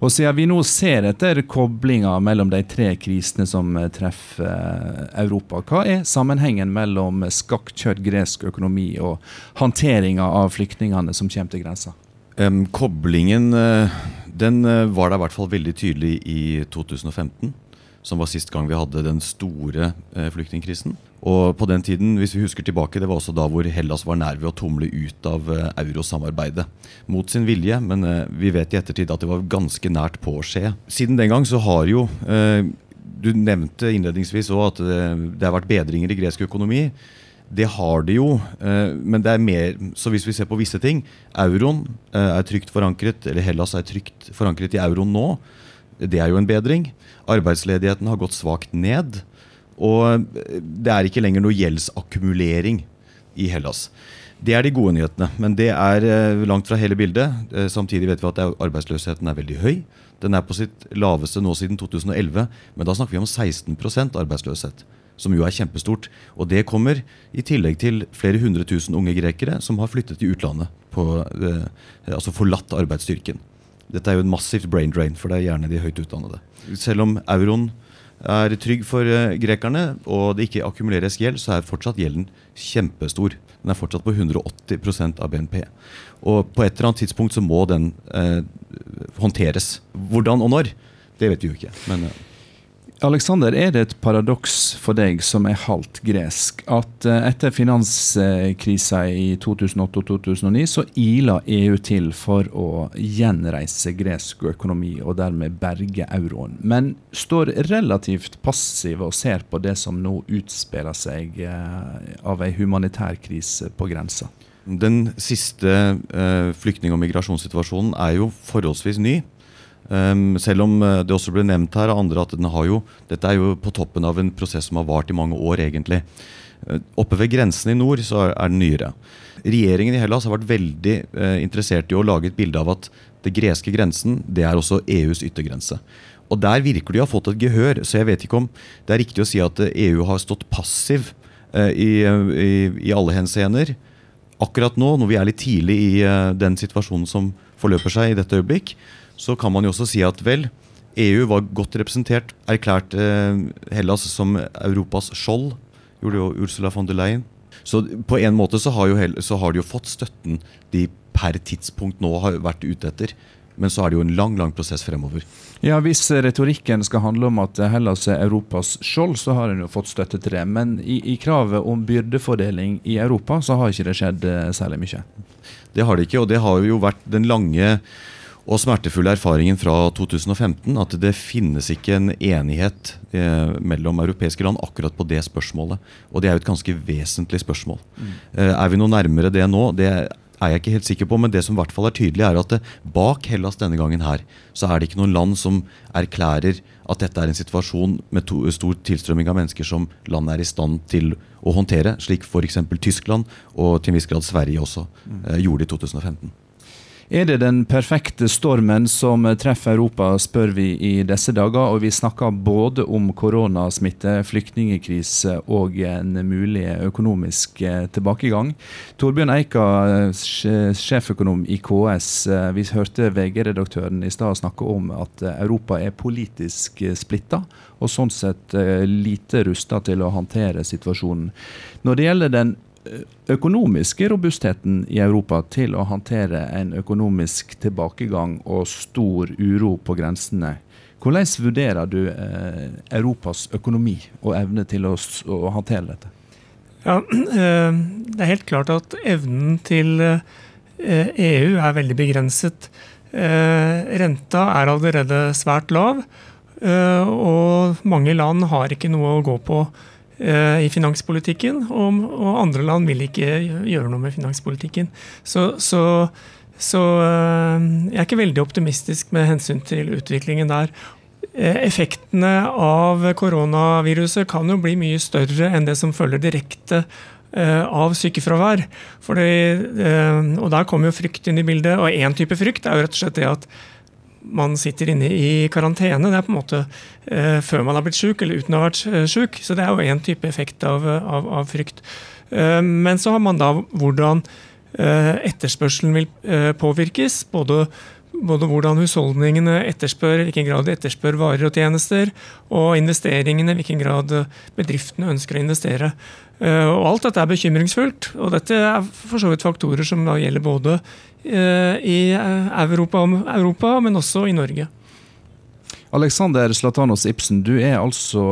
Og siden vi nå ser etter koblinga mellom de tre krisene som eh, treffer eh, Europa, hva er sammenhengen mellom skakkjørt gresk økonomi og håndteringa av flyktningene som kommer til grensa? Um, koblingen uh, den uh, var da i hvert fall veldig tydelig i 2015. Som var sist gang vi hadde den store uh, flyktningkrisen. Og på den tiden, hvis vi husker tilbake, det var også da hvor Hellas var nær ved å tumle ut av eurosamarbeidet. Mot sin vilje, men vi vet i ettertid at det var ganske nært på å skje. Siden den gang så har jo Du nevnte innledningsvis òg at det har vært bedringer i gresk økonomi. Det har det jo, eh, men det er mer Så hvis vi ser på visse ting Euroen eh, er trygt forankret, eller Hellas er trygt forankret i euroen nå. Det er jo en bedring. Arbeidsledigheten har gått svakt ned. Og eh, det er ikke lenger noe gjeldsakkumulering i Hellas. Det er de gode nyhetene, men det er langt fra hele bildet. Samtidig vet vi at arbeidsløsheten er veldig høy. Den er på sitt laveste nå siden 2011, men da snakker vi om 16% arbeidsløshet som jo er kjempestort. Og det kommer i tillegg til flere hundre tusen unge grekere som har flyttet til utlandet. På, eh, altså forlatt arbeidsstyrken. Dette er jo en massivt brain drain, for det er gjerne de høyt utdannede. Selv om euroen er trygg for eh, grekerne, og det ikke akkumuleres gjeld, så er fortsatt gjelden kjempestor. Den er fortsatt på 180% av BNP. Og på et eller annet tidspunkt så må den eh, håndteres. Hvordan og når, det vet vi jo ikke. men... Eh, Alexander, er det et paradoks for deg som er halvt gresk, at eh, etter finanskrisa i 2008 og 2009, så ila EU til for å gjenreise gresk økonomi og dermed berge euroen, men står relativt passiv og ser på det som nå utspiller seg eh, av ei humanitær krise på grensa? Den siste uh, flyktning- og migrasjonssituasjonen er jo forholdsvis ny. Um, selv om eh, det også ble nevnt her av andre at jo, dette er jo på toppen av en prosess som har vart i mange år, egentlig. Uh, oppe ved grensen i nord så er den nyere. Regjeringen i Hellas har vært veldig uh, interessert i å lage et bilde av at det greske grensen det er også EUs yttergrense. Og Der virker de å ha fått et gehør, så jeg vet ikke om det er riktig å si at EU har stått passiv i, i, i alle henseender. Akkurat nå, når vi er litt tidlig i den situasjonen som forløper seg i dette øyeblikk, så kan man jo også si at vel, EU var godt representert. Erklært eh, Hellas som Europas skjold, gjorde jo Ursula von der Leyen. Så på en måte så har, jo, så har de jo fått støtten de per tidspunkt nå har vært ute etter. Men så er det jo en lang lang prosess fremover. Ja, Hvis retorikken skal handle om at Hellas er Europas skjold, så har en jo fått støtte til det. Men i, i, kravet om byrdefordeling i Europa, så har ikke det skjedd eh, særlig mye. Det har det ikke, og det har jo vært den lange Og smertefulle erfaringen fra 2015 at det finnes ikke en enighet eh, mellom europeiske land akkurat på det spørsmålet. Og det er jo et ganske vesentlig spørsmål. Mm. Eh, er vi noe nærmere det nå? Det er jeg ikke helt sikker på, men det som i hvert fall er tydelig, er at det, bak Hellas denne gangen her, så er det ikke noen land som erklærer at dette er en situasjon med to, stor tilstrømming av mennesker som landet er i stand til å håndtere, slik f.eks. Tyskland og til en viss grad Sverige også mm. eh, gjorde i 2015. Er det den perfekte stormen som treffer Europa, spør vi i disse dager. Og vi snakker både om koronasmitte, flyktningkrise og en mulig økonomisk eh, tilbakegang. Torbjørn Eika, sjeføkonom i KS. Eh, vi hørte VG-redaktøren i stad snakke om at Europa er politisk splitta, og sånn sett eh, lite rusta til å håndtere situasjonen. Når det gjelder den økonomiske robustheten i Europa til å håndtere en økonomisk tilbakegang og stor uro på grensene. Hvordan vurderer du eh, Europas økonomi og evne til å, å håndtere dette? Ja, eh, Det er helt klart at evnen til EU eh, e er veldig begrenset. Eh, renta er allerede svært lav, og mange land har ikke noe å gå på i finanspolitikken, og, og, andre land vil ikke gjøre noe med finanspolitikken. Så, så, så eh, jeg er ikke veldig optimistisk med hensyn til utviklingen der. Eh, effektene av koronaviruset kan jo bli mye større enn det som følger direkte av sykefravær. Fordi, og Der kommer jo frykt inn i bildet. og Én type frykt er jo rett og slett det at man sitter inne i karantene. Det er på en måte eh, før man har blitt syk, eller uten å ha vært eh, syk. Så det er jo én type effekt av, av, av frykt. Eh, men så har man da hvordan eh, etterspørselen vil eh, påvirkes. Både, både, hvordan husholdningene etterspør, hvilken grad de etterspør varer og tjenester, og investeringene, hvilken grad bedriftene ønsker å investere. Eh, og alt dette er bekymringsfullt. Og dette er for så vidt faktorer som da gjelder både eh, i eh, Europa, Europa men også i Norge. Alexander Slatanos Ibsen, du er altså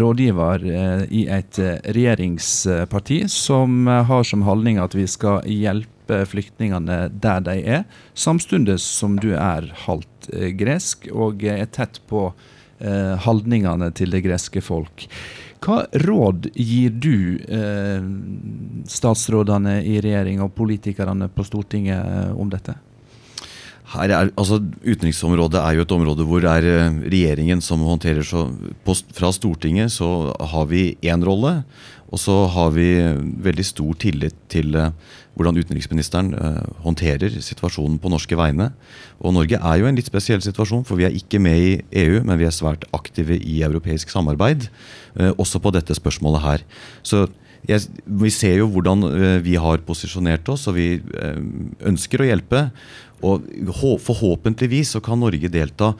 rådgiver i et regjeringsparti som har som holdning at vi skal hjelpe flyktningene der de er, samtidig som du er halvt gresk og er tett på holdningene til det greske folk. Hva råd gir du eh, statsrådene i regjering og politikerne på Stortinget eh, om dette? Er, altså, utenriksområdet er jo et område hvor det er eh, regjeringen som håndterer så på, Fra Stortinget så har vi én rolle, og så har vi veldig stor tillit til uh, hvordan utenriksministeren uh, håndterer situasjonen på norske vegne. Og Norge er jo en litt spesiell situasjon, for vi er ikke med i EU, men vi er svært aktive i europeisk samarbeid, uh, også på dette spørsmålet her. Så jeg, vi ser jo hvordan vi har posisjonert oss, og vi ønsker å hjelpe. Og forhåpentligvis så kan Norge delta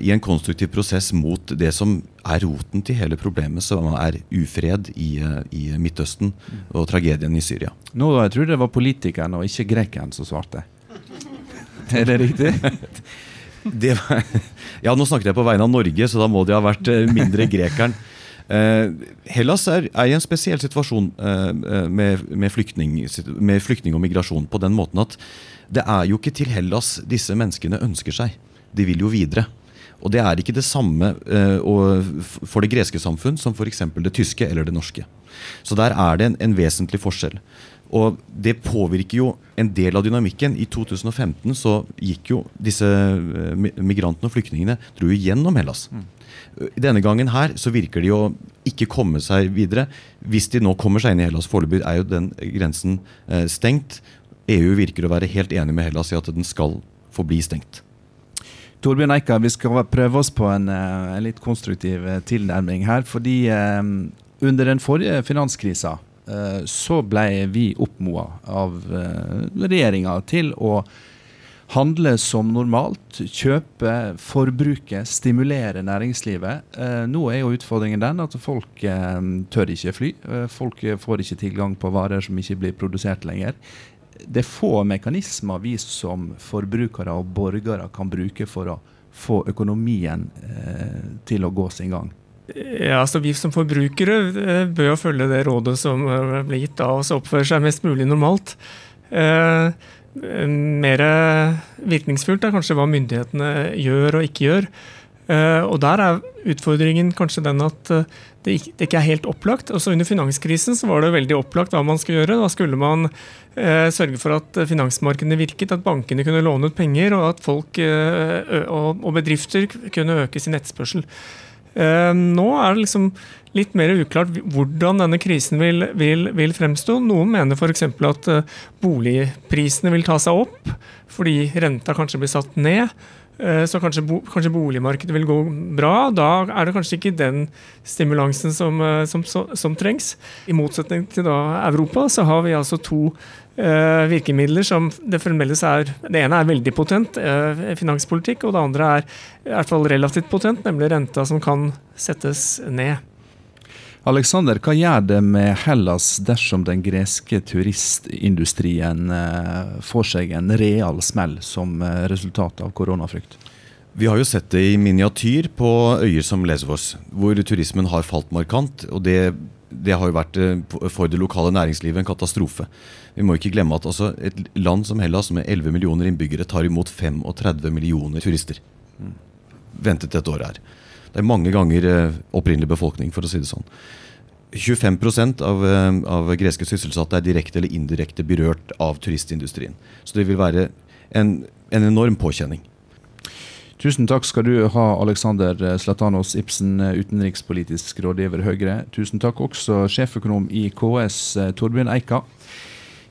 i en konstruktiv prosess mot det som er roten til hele problemet, som er ufred i, i Midtøsten og tragedien i Syria. Nå jeg tror det var politikeren og ikke grekeren som svarte. Er det riktig? det var, ja, Nå snakket jeg på vegne av Norge, så da må det ha vært eh, mindre grekeren. Eh, Hellas er, er, i en spesiell situasjon eh, eh, med, med, flyktning, med flyktning og migrasjon på den måten at det er jo ikke til Hellas disse menneskene ønsker seg. De vil jo videre. Og det er ikke det samme for det greske samfunn som f.eks. det tyske eller det norske. Så der er det en, en, vesentlig forskjell. Og det påvirker jo en del av dynamikken. I 2015 så gikk jo disse migrantene og flyktningene dro gjennom Hellas. Mm. Denne gangen her så virker de å ikke komme seg videre. Hvis de nå kommer seg inn i Hellas foreløpig, er jo den grensen uh, stengt. EU virker å være helt enig med Hellas i at den skal forbli stengt. Torbjørn Eika, vi skal prøve oss på en, eh, en litt konstruktiv eh, tilnærming her. Fordi eh, under den forrige finanskrisa eh, så ble vi oppmoda av eh, regjeringa til å handle som normalt. Kjøpe, forbruke, stimulere næringslivet. Eh, nå er jo utfordringen den at folk eh, tør ikke fly. folk får ikke tilgang på varer som ikke blir produsert lenger det er få mekanismer vi som forbrukere og borgere kan bruke for å få økonomien eh, til å gå sin gang. Ja, altså Vi som forbrukere eh, bør følge det rådet som eh, blir gitt av oss, oppføre seg mest mulig normalt. Eh, mer virkningsfullt, er kanskje hva myndighetene gjør og ikke gjør. Uh, og der er utfordringen kanskje den at uh, det, ikke, er helt opplagt. Også under finanskrisen så var det veldig opplagt hva man skulle gjøre. Da skulle man uh, sørge for at finansmarkedene virket, at bankene kunne låne ut penger, og at folk og, bedrifter kunne øke sin etterspørsel. nå er det liksom litt mer uklart hvordan denne krisen vil, vil, vil fremstå. Noen mener f.eks. at boligprisene vil ta seg opp fordi renta kanskje blir satt ned. Eh, så kanskje, kanskje, boligmarkedet vil gå bra. Da er det kanskje ikke den stimulansen som, eh, som, som trengs. I motsetning til Europa, så har vi altså to eh, virkemidler som det fremdeles er Det ene er veldig potent, eh, finanspolitikk, og det andre er i hvert fall relativt potent, nemlig renta som kan settes ned. Alexander, hva gjør det med Hellas dersom den greske turistindustrien eh, får seg en real smell som eh, resultat av koronafrykt? Vi har jo sett det i miniatyr på øyer som Lesvos, hvor turismen har falt markant. og det, det har jo vært eh, for det lokale næringslivet en katastrofe. Vi må ikke glemme at altså, et land som Hellas med 11 millioner innbyggere tar imot 35 millioner turister. Mm. Ventet et år her. Det er mange ganger opprinnelig befolkning, for å si det sånn. 25% av, eh, av greske sysselsatte er direkte eller indirekte berørt av turistindustrien. Så det vil være en, en enorm påkjenning. Tusen takk skal du ha, Alexander Slatanos Ibsen, utenrikspolitisk rådgiver Høyre. Tusen takk også sjeføkonom i KS, Torbjørn Eika.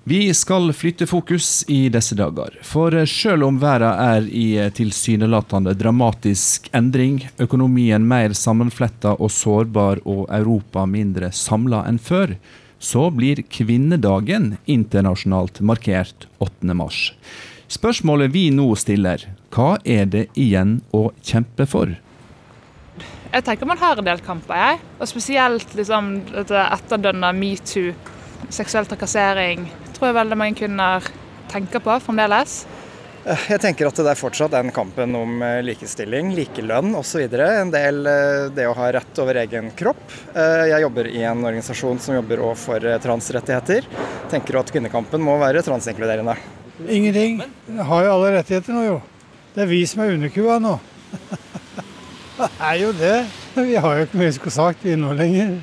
Vi skal flytte fokus i disse dager. For selv om verden er i tilsynelatende dramatisk endring, økonomien mer sammenfletta og sårbar og Europa mindre samla enn før, så blir kvinnedagen internasjonalt markert 8. mars. Spørsmålet vi nå stiller, hva er det igjen å kjempe for? Jeg tenker man har en del kamper, jeg. Og spesielt liksom, etterdønna metoo, seksuell trakassering, tror jeg veldig mange kvinner tenker på fremdeles. Eh, jeg tenker at det er fortsatt den kampen om eh, likestilling, likelønn osv. En del eh, det å ha rett over egen kropp. Jeg jobber i en organisasjon som jobber for transrettigheter. Tenker at kvinnekampen må være transinkluderende. Ingenting. Jeg har jo alle rettigheter nå, jo. Det er vi som er underkua nå. det er jo det. Vi har jo ikke mye å sagt vi nå lenger.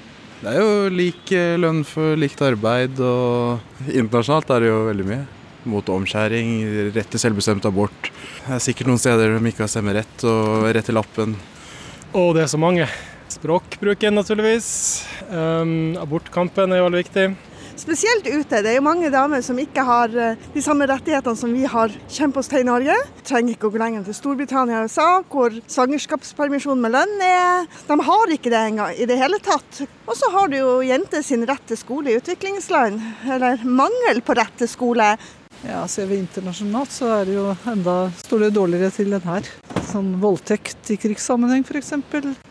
Det er jo lik eh, lønn for likt arbeid, og internasjonalt er det jo veldig mye. Mot omskjæring, rett til selvbestemt abort. Det er sikkert noen steder de ikke har stemmerett og rett til lappen. Og det er så mange. Språkbruken, naturligvis. Um, abortkampen er jo veldig viktig. Spesielt ute. Det er jo mange damer som ikke har eh, de samme rettighetene som vi har kjempet oss til i Norge. Trenger ikke å gå lenger til Storbritannia og USA, hvor svangerskapspermisjon med lønn er. De har ikke det engang i det hele tatt. Og så har du jo jenter sin rett til skole i utviklingsland, eller mangel på rett til skole. Ja, Ser vi internasjonalt, så er det jo enda står det dårligere til enn her. Sånn voldtekt i krigssammenheng f.eks.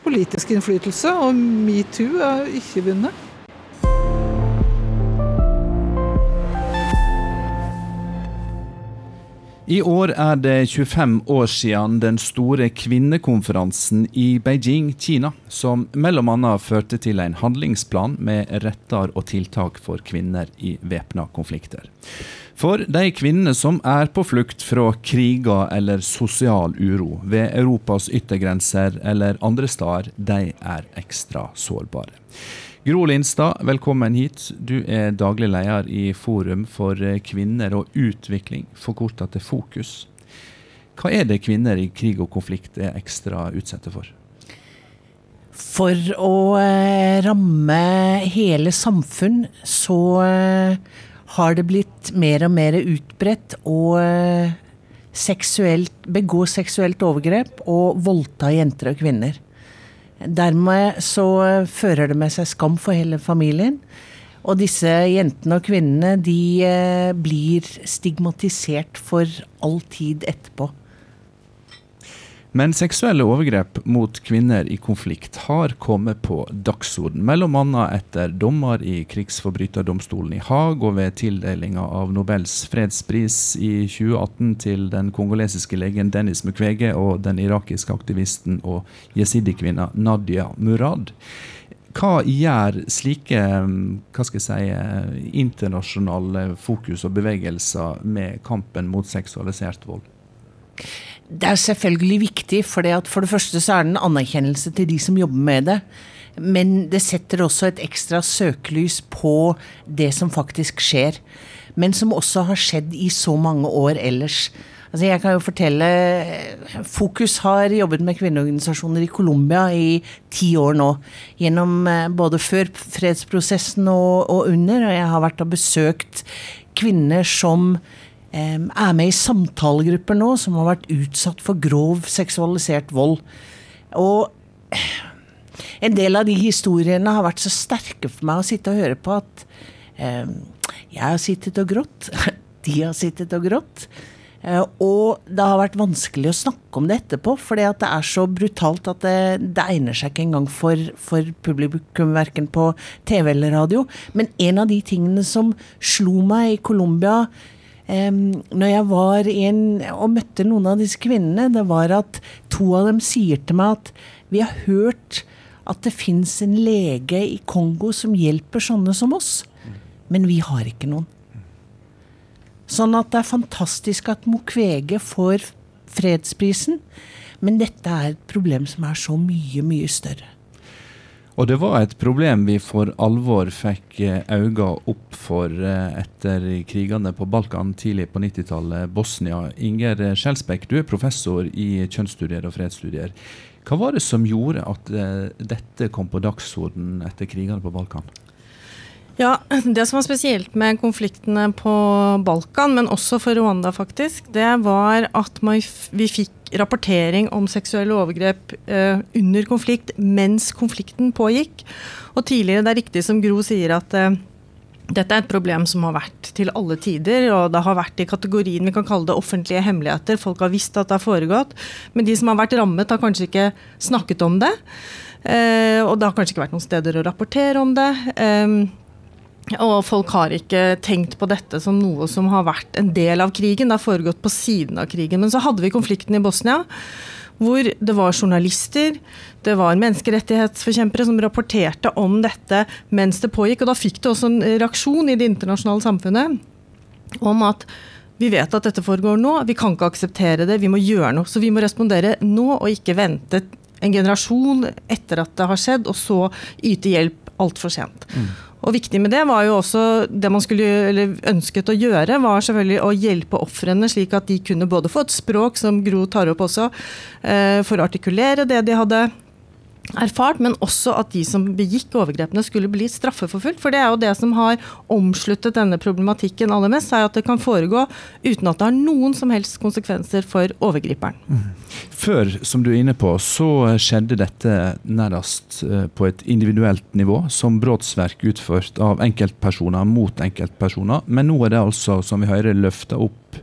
Politisk innflytelse og metoo er ikke vunnet. I år er det 25 år siden den store kvinnekonferansen i Beijing, Kina, som bl.a. førte til en handlingsplan med retter og tiltak for kvinner i væpna konflikter. For de kvinnene som er på flukt fra kriger eller sosial uro ved Europas yttergrenser eller andre steder, de er ekstra sårbare. Gro Lindstad, velkommen hit. Du er daglig leder i Forum for kvinner og utvikling, forkorta til Fokus. Hva er det kvinner i krig og konflikt er ekstra utsatte for? For å eh, ramme hele samfunn, så eh, har det blitt mer og mer utbredt å eh, seksuelt, begå seksuelt overgrep og voldta jenter og kvinner. Dermed så fører det med seg skam for hele familien. Og disse jentene og kvinnene de eh, blir stigmatisert for all tid etterpå. Men seksuelle overgrep mot kvinner i konflikt har kommet på dagsorden, bl.a. etter dommer i krigsforbryterdomstolen i Haag og ved tildelinga av Nobels fredspris i 2018 til den kongolesiske legen Dennis Mukwege og den irakiske aktivisten og jesidi-kvinna Nadia Murad. Hva gjør slike hva skal jeg si, internasjonale fokus og bevegelser med kampen mot seksualisert vold? Det er selvfølgelig viktig, for for det første så er det en anerkjennelse til de som jobber med det. Men det setter også et ekstra søkelys på det som faktisk skjer. Men som også har skjedd i så mange år ellers. Altså jeg kan jo fortelle Fokus har jobbet med kvinneorganisasjoner i Colombia i ti år nå. Gjennom eh, både før fredsprosessen og, og under. Og jeg har vært og besøkt kvinner som er med i samtalegrupper nå, som har vært utsatt for grov seksualisert vold. Og en del av de historiene har vært så sterke for meg å sitte og høre på at eh, jeg har sittet og grått. De har sittet og grått. Eh, og det har vært vanskelig å snakke om det etterpå, for det er så brutalt at det, det egner seg ikke engang for, for publikum, verken på TV eller radio. Men en av de tingene som slo meg i Colombia når jeg var inn og møtte noen av disse kvinnene, det var at to av dem sier til meg at vi har hørt at det fins en lege i Kongo som hjelper sånne som oss, men vi har ikke noen. Sånn at det er fantastisk at Mukwege får fredsprisen, men dette er et problem som er så mye, mye større. Og det var et problem vi for alvor fikk eh, øynene opp for eh, etter krigene på Balkan tidlig på 90-tallet, Bosnia. Inger Skjelsbekk, du er professor i kjønnsstudier og fredsstudier. Hva var det som gjorde at eh, dette kom på dagsordenen etter krigene på Balkan? Ja, Det som var spesielt med konfliktene på Balkan, men også for Rwanda, faktisk, det var at vi fikk rapportering om seksuelle overgrep eh, under konflikt mens konflikten pågikk. Og tidligere, det er riktig som Gro sier, at eh, dette er et problem som har vært til alle tider, og det har vært i kategorien vi kan kalle det offentlige hemmeligheter. Folk har visst at det har foregått, men de som har vært rammet, har kanskje ikke snakket om det. Eh, og det har kanskje ikke vært noen steder å rapportere om det. Eh, og folk har ikke tenkt på dette som noe som har vært en del av krigen. Det har foregått på siden av krigen. Men så hadde vi konflikten i Bosnia, hvor det var journalister, det var menneskerettighetsforkjempere som rapporterte om dette mens det pågikk. Og da fikk det også en reaksjon i det internasjonale samfunnet om at vi vet at dette foregår nå, vi kan ikke akseptere det, vi må gjøre noe. Så vi må respondere nå, og ikke vente en generasjon etter at det har skjedd, og så yte hjelp altfor sent. Mm. Og viktig med det var jo også det man skulle, eller ønsket å gjøre, var selvfølgelig å hjelpe ofrene, slik at de kunne både få et språk, som Gro tar opp også, eh, for å artikulere det de hadde erfart, men også at de som begikk overgrepene skulle bli straffeforfulgt. For det er jo det som har omsluttet denne problematikken aller mest, er at det kan foregå uten at det har noen som helst konsekvenser for overgriperen. Mm. Før, som du er inne på, så skjedde dette nærmest eh, på et individuelt nivå, som brotsverk utført av enkeltpersoner mot enkeltpersoner. Men nå er det altså, som vi hører, løfta opp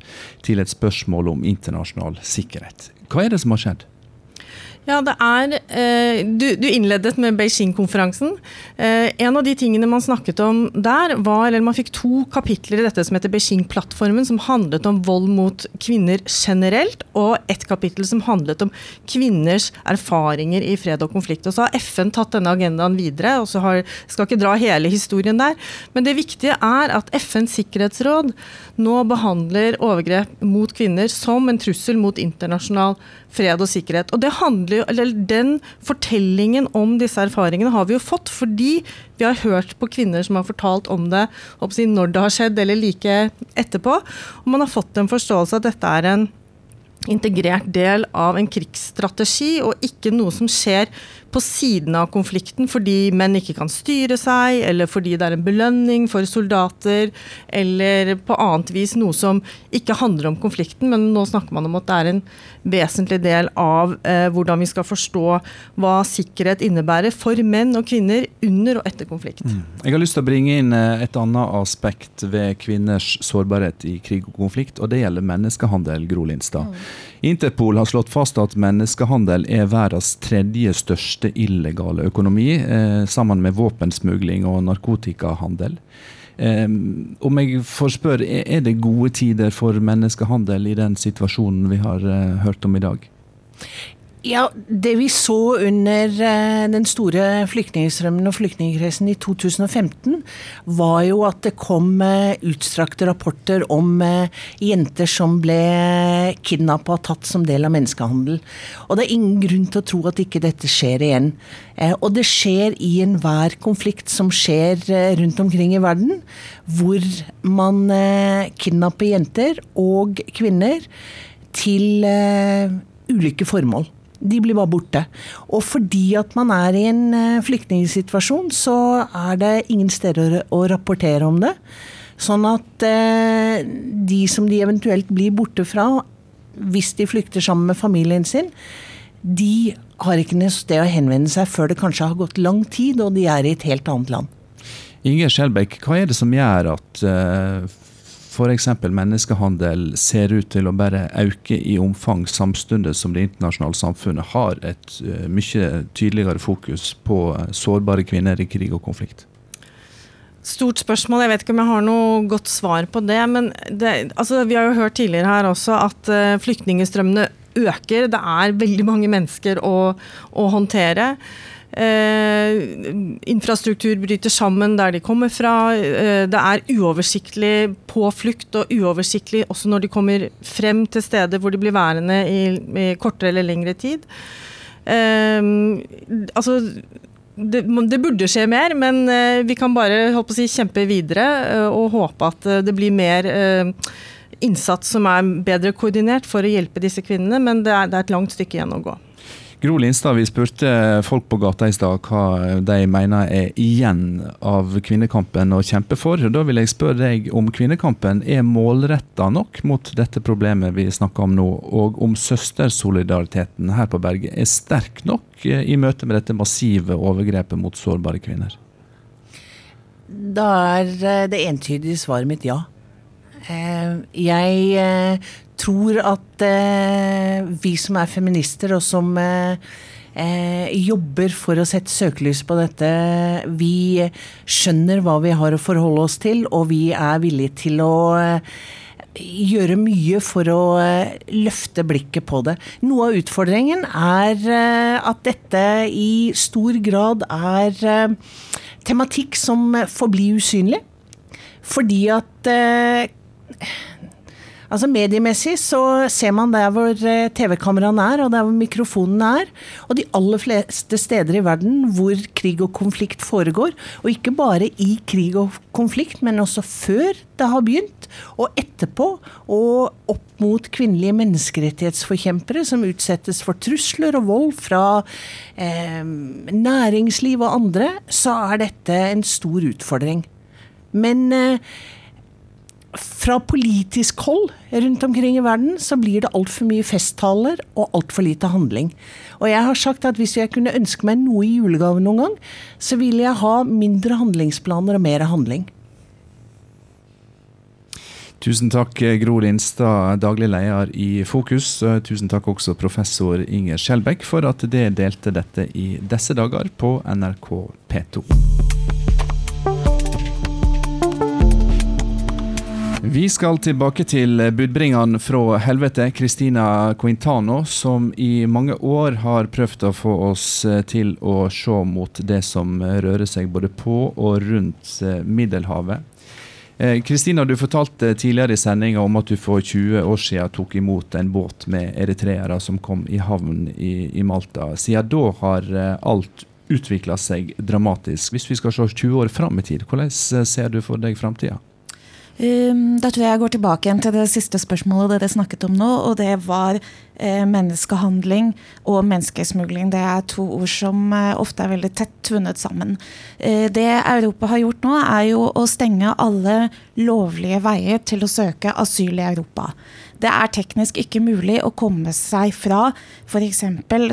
til et spørsmål om internasjonal sikkerhet. Hva er det som har skjedd? Ja, det er eh, Du, du innledet med Beijing-konferansen. Eh, en av de tingene man snakket om der, var Eller man fikk to kapitler i dette som heter Beijing-plattformen, som handlet om vold mot kvinner generelt, og et kapittel som handlet om kvinners erfaringer i fred og konflikt. Og så har FN tatt denne agendaen videre, og så har, skal ikke dra hele historien der. Men det viktige er at FNs sikkerhetsråd nå behandler overgrep mot kvinner som en trussel mot internasjonal fred og sikkerhet. Og det handler jo, eller Den fortellingen om disse erfaringene har vi jo fått fordi vi har hørt på kvinner som har fortalt om det når det har skjedd, eller like etterpå. Og man har fått en forståelse at dette er en integrert del av en krigsstrategi, og ikke noe som skjer på siden av konflikten fordi menn ikke kan styre seg, eller fordi det er en belønning for soldater, eller på annet vis noe som ikke handler om konflikten, men nå snakker man om at det er en vesentlig del av eh, hvordan vi skal forstå hva sikkerhet innebærer for menn og kvinner under og etter konflikt. Mm. Jeg har lyst til å bringe inn eh, et annet aspekt ved kvinners sårbarhet i krig og konflikt, og det gjelder menneskehandel, Gro Lindstad. Mm. Interpol har slått fast at menneskehandel er verdens tredje største illegale økonomi, eh, sammen med våpensmugling og narkotikahandel. Eh, om jeg får spørre, er det gode tider for menneskehandel i den situasjonen vi har eh, hørt om i dag? Ja, Det vi så under eh, den store flyktningstrømmen og flyktningkrisen i 2015, var jo at det kom eh, utstrakte rapporter om eh, jenter som ble kidnappa og tatt som del av menneskehandel. Og det er ingen grunn til å tro at ikke dette skjer igjen. Og det skjer i enhver konflikt som skjer rundt omkring i verden, hvor man kidnapper jenter og kvinner til ulike formål. De blir bare borte. Og fordi at man er i en eh, flyktningsituasjon, så er det ingen steder å rapportere om det. Sånn at eh, de som de eventuelt blir borte fra, hvis de flykter sammen med familien sin, de har ikke noe sted å henvende seg før det kanskje har gått lang tid og de er i et helt annet land. Inger Skjelbæk, hva er det som gjør at uh, f.eks. menneskehandel ser ut til å bare øke i omfang, samtidig som det internasjonale samfunnet har et uh, mye tydeligere fokus på uh, sårbare kvinner i krig og konflikt? Stort spørsmål. Jeg vet ikke om jeg har noe godt svar på det. Men det, altså, vi har jo hørt tidligere her også at uh, flyktningstrømmene øker. Det er veldig mange mennesker å, å håndtere. Eh, infrastruktur bryter sammen der de kommer fra. Eh, det er uoversiktlig på flukt, og uoversiktlig også når de kommer frem til steder hvor de blir værende i, i kortere eller lengre tid. Eh, altså det, det, burde skje mer, men vi kan bare si, kjempe videre og håpe at det blir mer innsats som er bedre koordinert for å hjelpe disse kvinnene. Men det er, det er et langt stykke igjen å gå. Gro Lindstad, vi spurte folk på gata i stad hva de mener er igjen av kvinnekampen å kjempe for. Da vil jeg spørre deg om kvinnekampen er målretta nok mot dette problemet vi snakker om nå, og om søstersolidariteten her på berget er sterk nok i møte med dette massive overgrepet mot sårbare kvinner? Da er eh, det entydige svaret mitt ja. Eh, jeg eh, tror at eh, vi som er feminister, og som jobber for å sette søkelys på dette, vi skjønner hva vi har å forholde oss til, og vi er villige til å gjøre mye for å løfte blikket på det. Noe av utfordringen er at dette i stor grad er tematikk som forblir usynlig. Fordi at Altså Mediemessig så ser man der hvor eh, TV-kameraene er, og der hvor mikrofonene er. Og de aller fleste steder i verden hvor krig og konflikt foregår. Og ikke bare i krig og konflikt, men også før det har begynt, og etterpå. Og opp mot kvinnelige menneskerettighetsforkjempere som utsettes for trusler og vold fra eh, næringsliv og andre, så er dette en stor utfordring. Men eh, fra politisk hold rundt omkring i verden så blir det altfor mye festtaler og altfor lite handling. Og jeg har sagt at hvis jeg kunne ønske meg noe i julegave noen gang, så ville jeg ha mindre handlingsplaner og mer handling. Tusen takk, Gro Lindstad, daglig leder i Fokus. Tusen takk også professor Inger Skjelbæk for at dere delte dette i disse dager på NRK P2. Vi skal tilbake til budbringeren fra helvete, Christina Quintano, som i mange år har prøvd å få oss eh, til å se mot det som rører seg både på og rundt eh, Middelhavet. Kristina, eh, du fortalte tidligere i sendinga om at du for 20 år siden tok imot en båt med eritreere som kom i havn i, i Malta. Siden da har alt utvikla seg dramatisk. Hvis vi skal se 20 år fram i tid, hvordan ser du for deg framtida? Um, da tror jeg jeg går tilbake igjen til det siste spørsmålet dere snakket om nå. Og det var eh, menneskehandling og menneskesmugling. Det er to ord som eh, ofte er veldig tett tvunnet sammen. Eh, det Europa har gjort nå, er jo å stenge alle lovlige veier til å søke asyl i Europa. Det er teknisk ikke mulig å komme seg fra f.eks.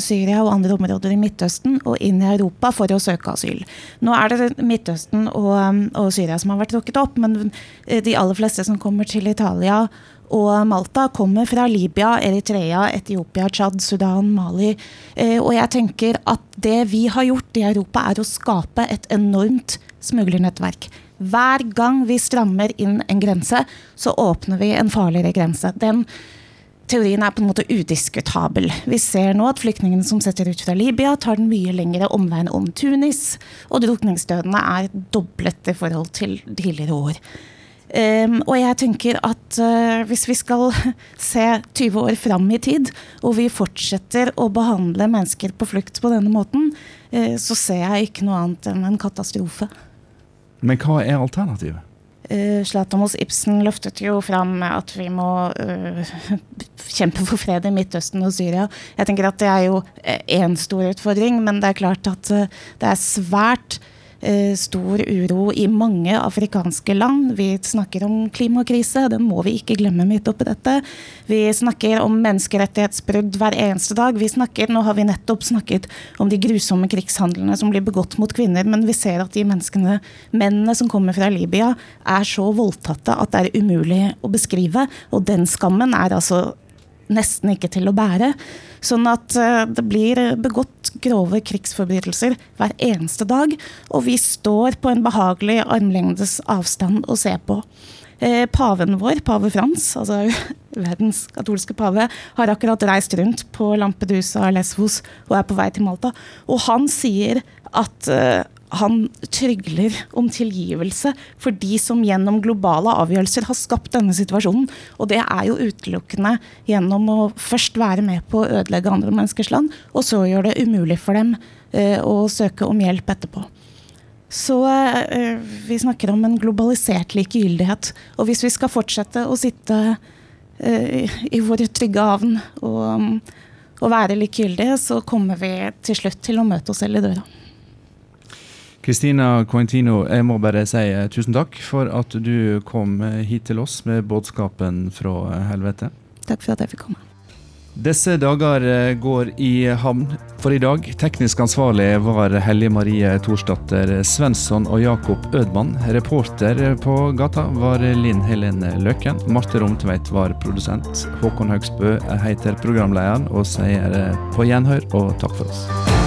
Syria og andre områder i Midtøsten og inn i Europa for å søke asyl. Nå er det Midtøsten og, um, og Syria som har vært trukket opp, men de aller fleste som kommer til Italia og Malta kommer fra Libya, Eritrea, Etiopia, Tsjad, Sudan, Mali. Eh, og jeg tenker at det vi har gjort i Europa, er å skape et enormt smuglernettverk. Hver gang vi strammer inn en grense, så åpner vi en farligere grense. Den teorien er på en måte udiskutabel. Vi ser nå at flyktningene som setter ut fra Libya, tar den mye lengre omveien om Tunis, og drukningsdødene er doblet i forhold til tidligere år. Um, og jeg tenker at uh, hvis vi skal se 20 år fram i tid, og vi fortsetter å behandle mennesker på flukt på denne måten, uh, så ser jeg ikke noe annet enn en katastrofe. Men hva er alternativet? Uh, Zlatan Ibsen løftet jo fram at vi må uh, kjempe for fred i Midtøsten og Syria. Jeg tenker at Det er jo én stor utfordring, men det er klart at uh, det er svært Eh, stor uro i mange afrikanske land. Vi snakker om klimakrise, den må vi ikke glemme midt oppi dette. Vi snakker om menneskerettighetsbrudd hver eneste dag. Vi snakker, nå har vi nettopp snakket om de grusomme krigshandlene som blir begått mot kvinner, men vi ser at de menneskene, mennene som kommer fra Libya, er så voldtatte at det er umulig å beskrive. Og den skammen er altså nesten ikke til å bære. Sånn at eh, det blir begått grove krigsforbrytelser hver eneste dag. Og vi står på en behagelig armlengdes avstand å se på. Eh, paven vår, pave Frans, altså verdens katolske pave, har akkurat reist rundt på Lampedusa Lesvos og er på vei til Malta. Og han sier at eh, han trygler om tilgivelse for de som gjennom globale avgjørelser har skapt denne situasjonen. Og det er jo utelukkende gjennom å først være med på å ødelegge andre menneskers land, og så gjøre det umulig for dem eh, å søke om hjelp etterpå. Så eh, vi snakker om en globalisert likegyldighet. Og hvis vi skal fortsette å sitte eh, i vår trygge havn og, og være likegyldige, så kommer vi til slutt til å møte oss selv i døra. Kristina Coentino, jeg må bare si eh, tusen takk for at du kom eh, hit til oss med budskapen fra eh, helvete. Takk for at jeg fikk komme. Disse dager går i havn for i dag. Teknisk ansvarlig var Hellige Marie Thorsdatter Svensson og Jakob Ødmann. Reporter på gata var Linn Helene Løken. Marte Romtveit var produsent. Håkon Haugsbø heter programlederen og sier på gjenhør og takk for oss.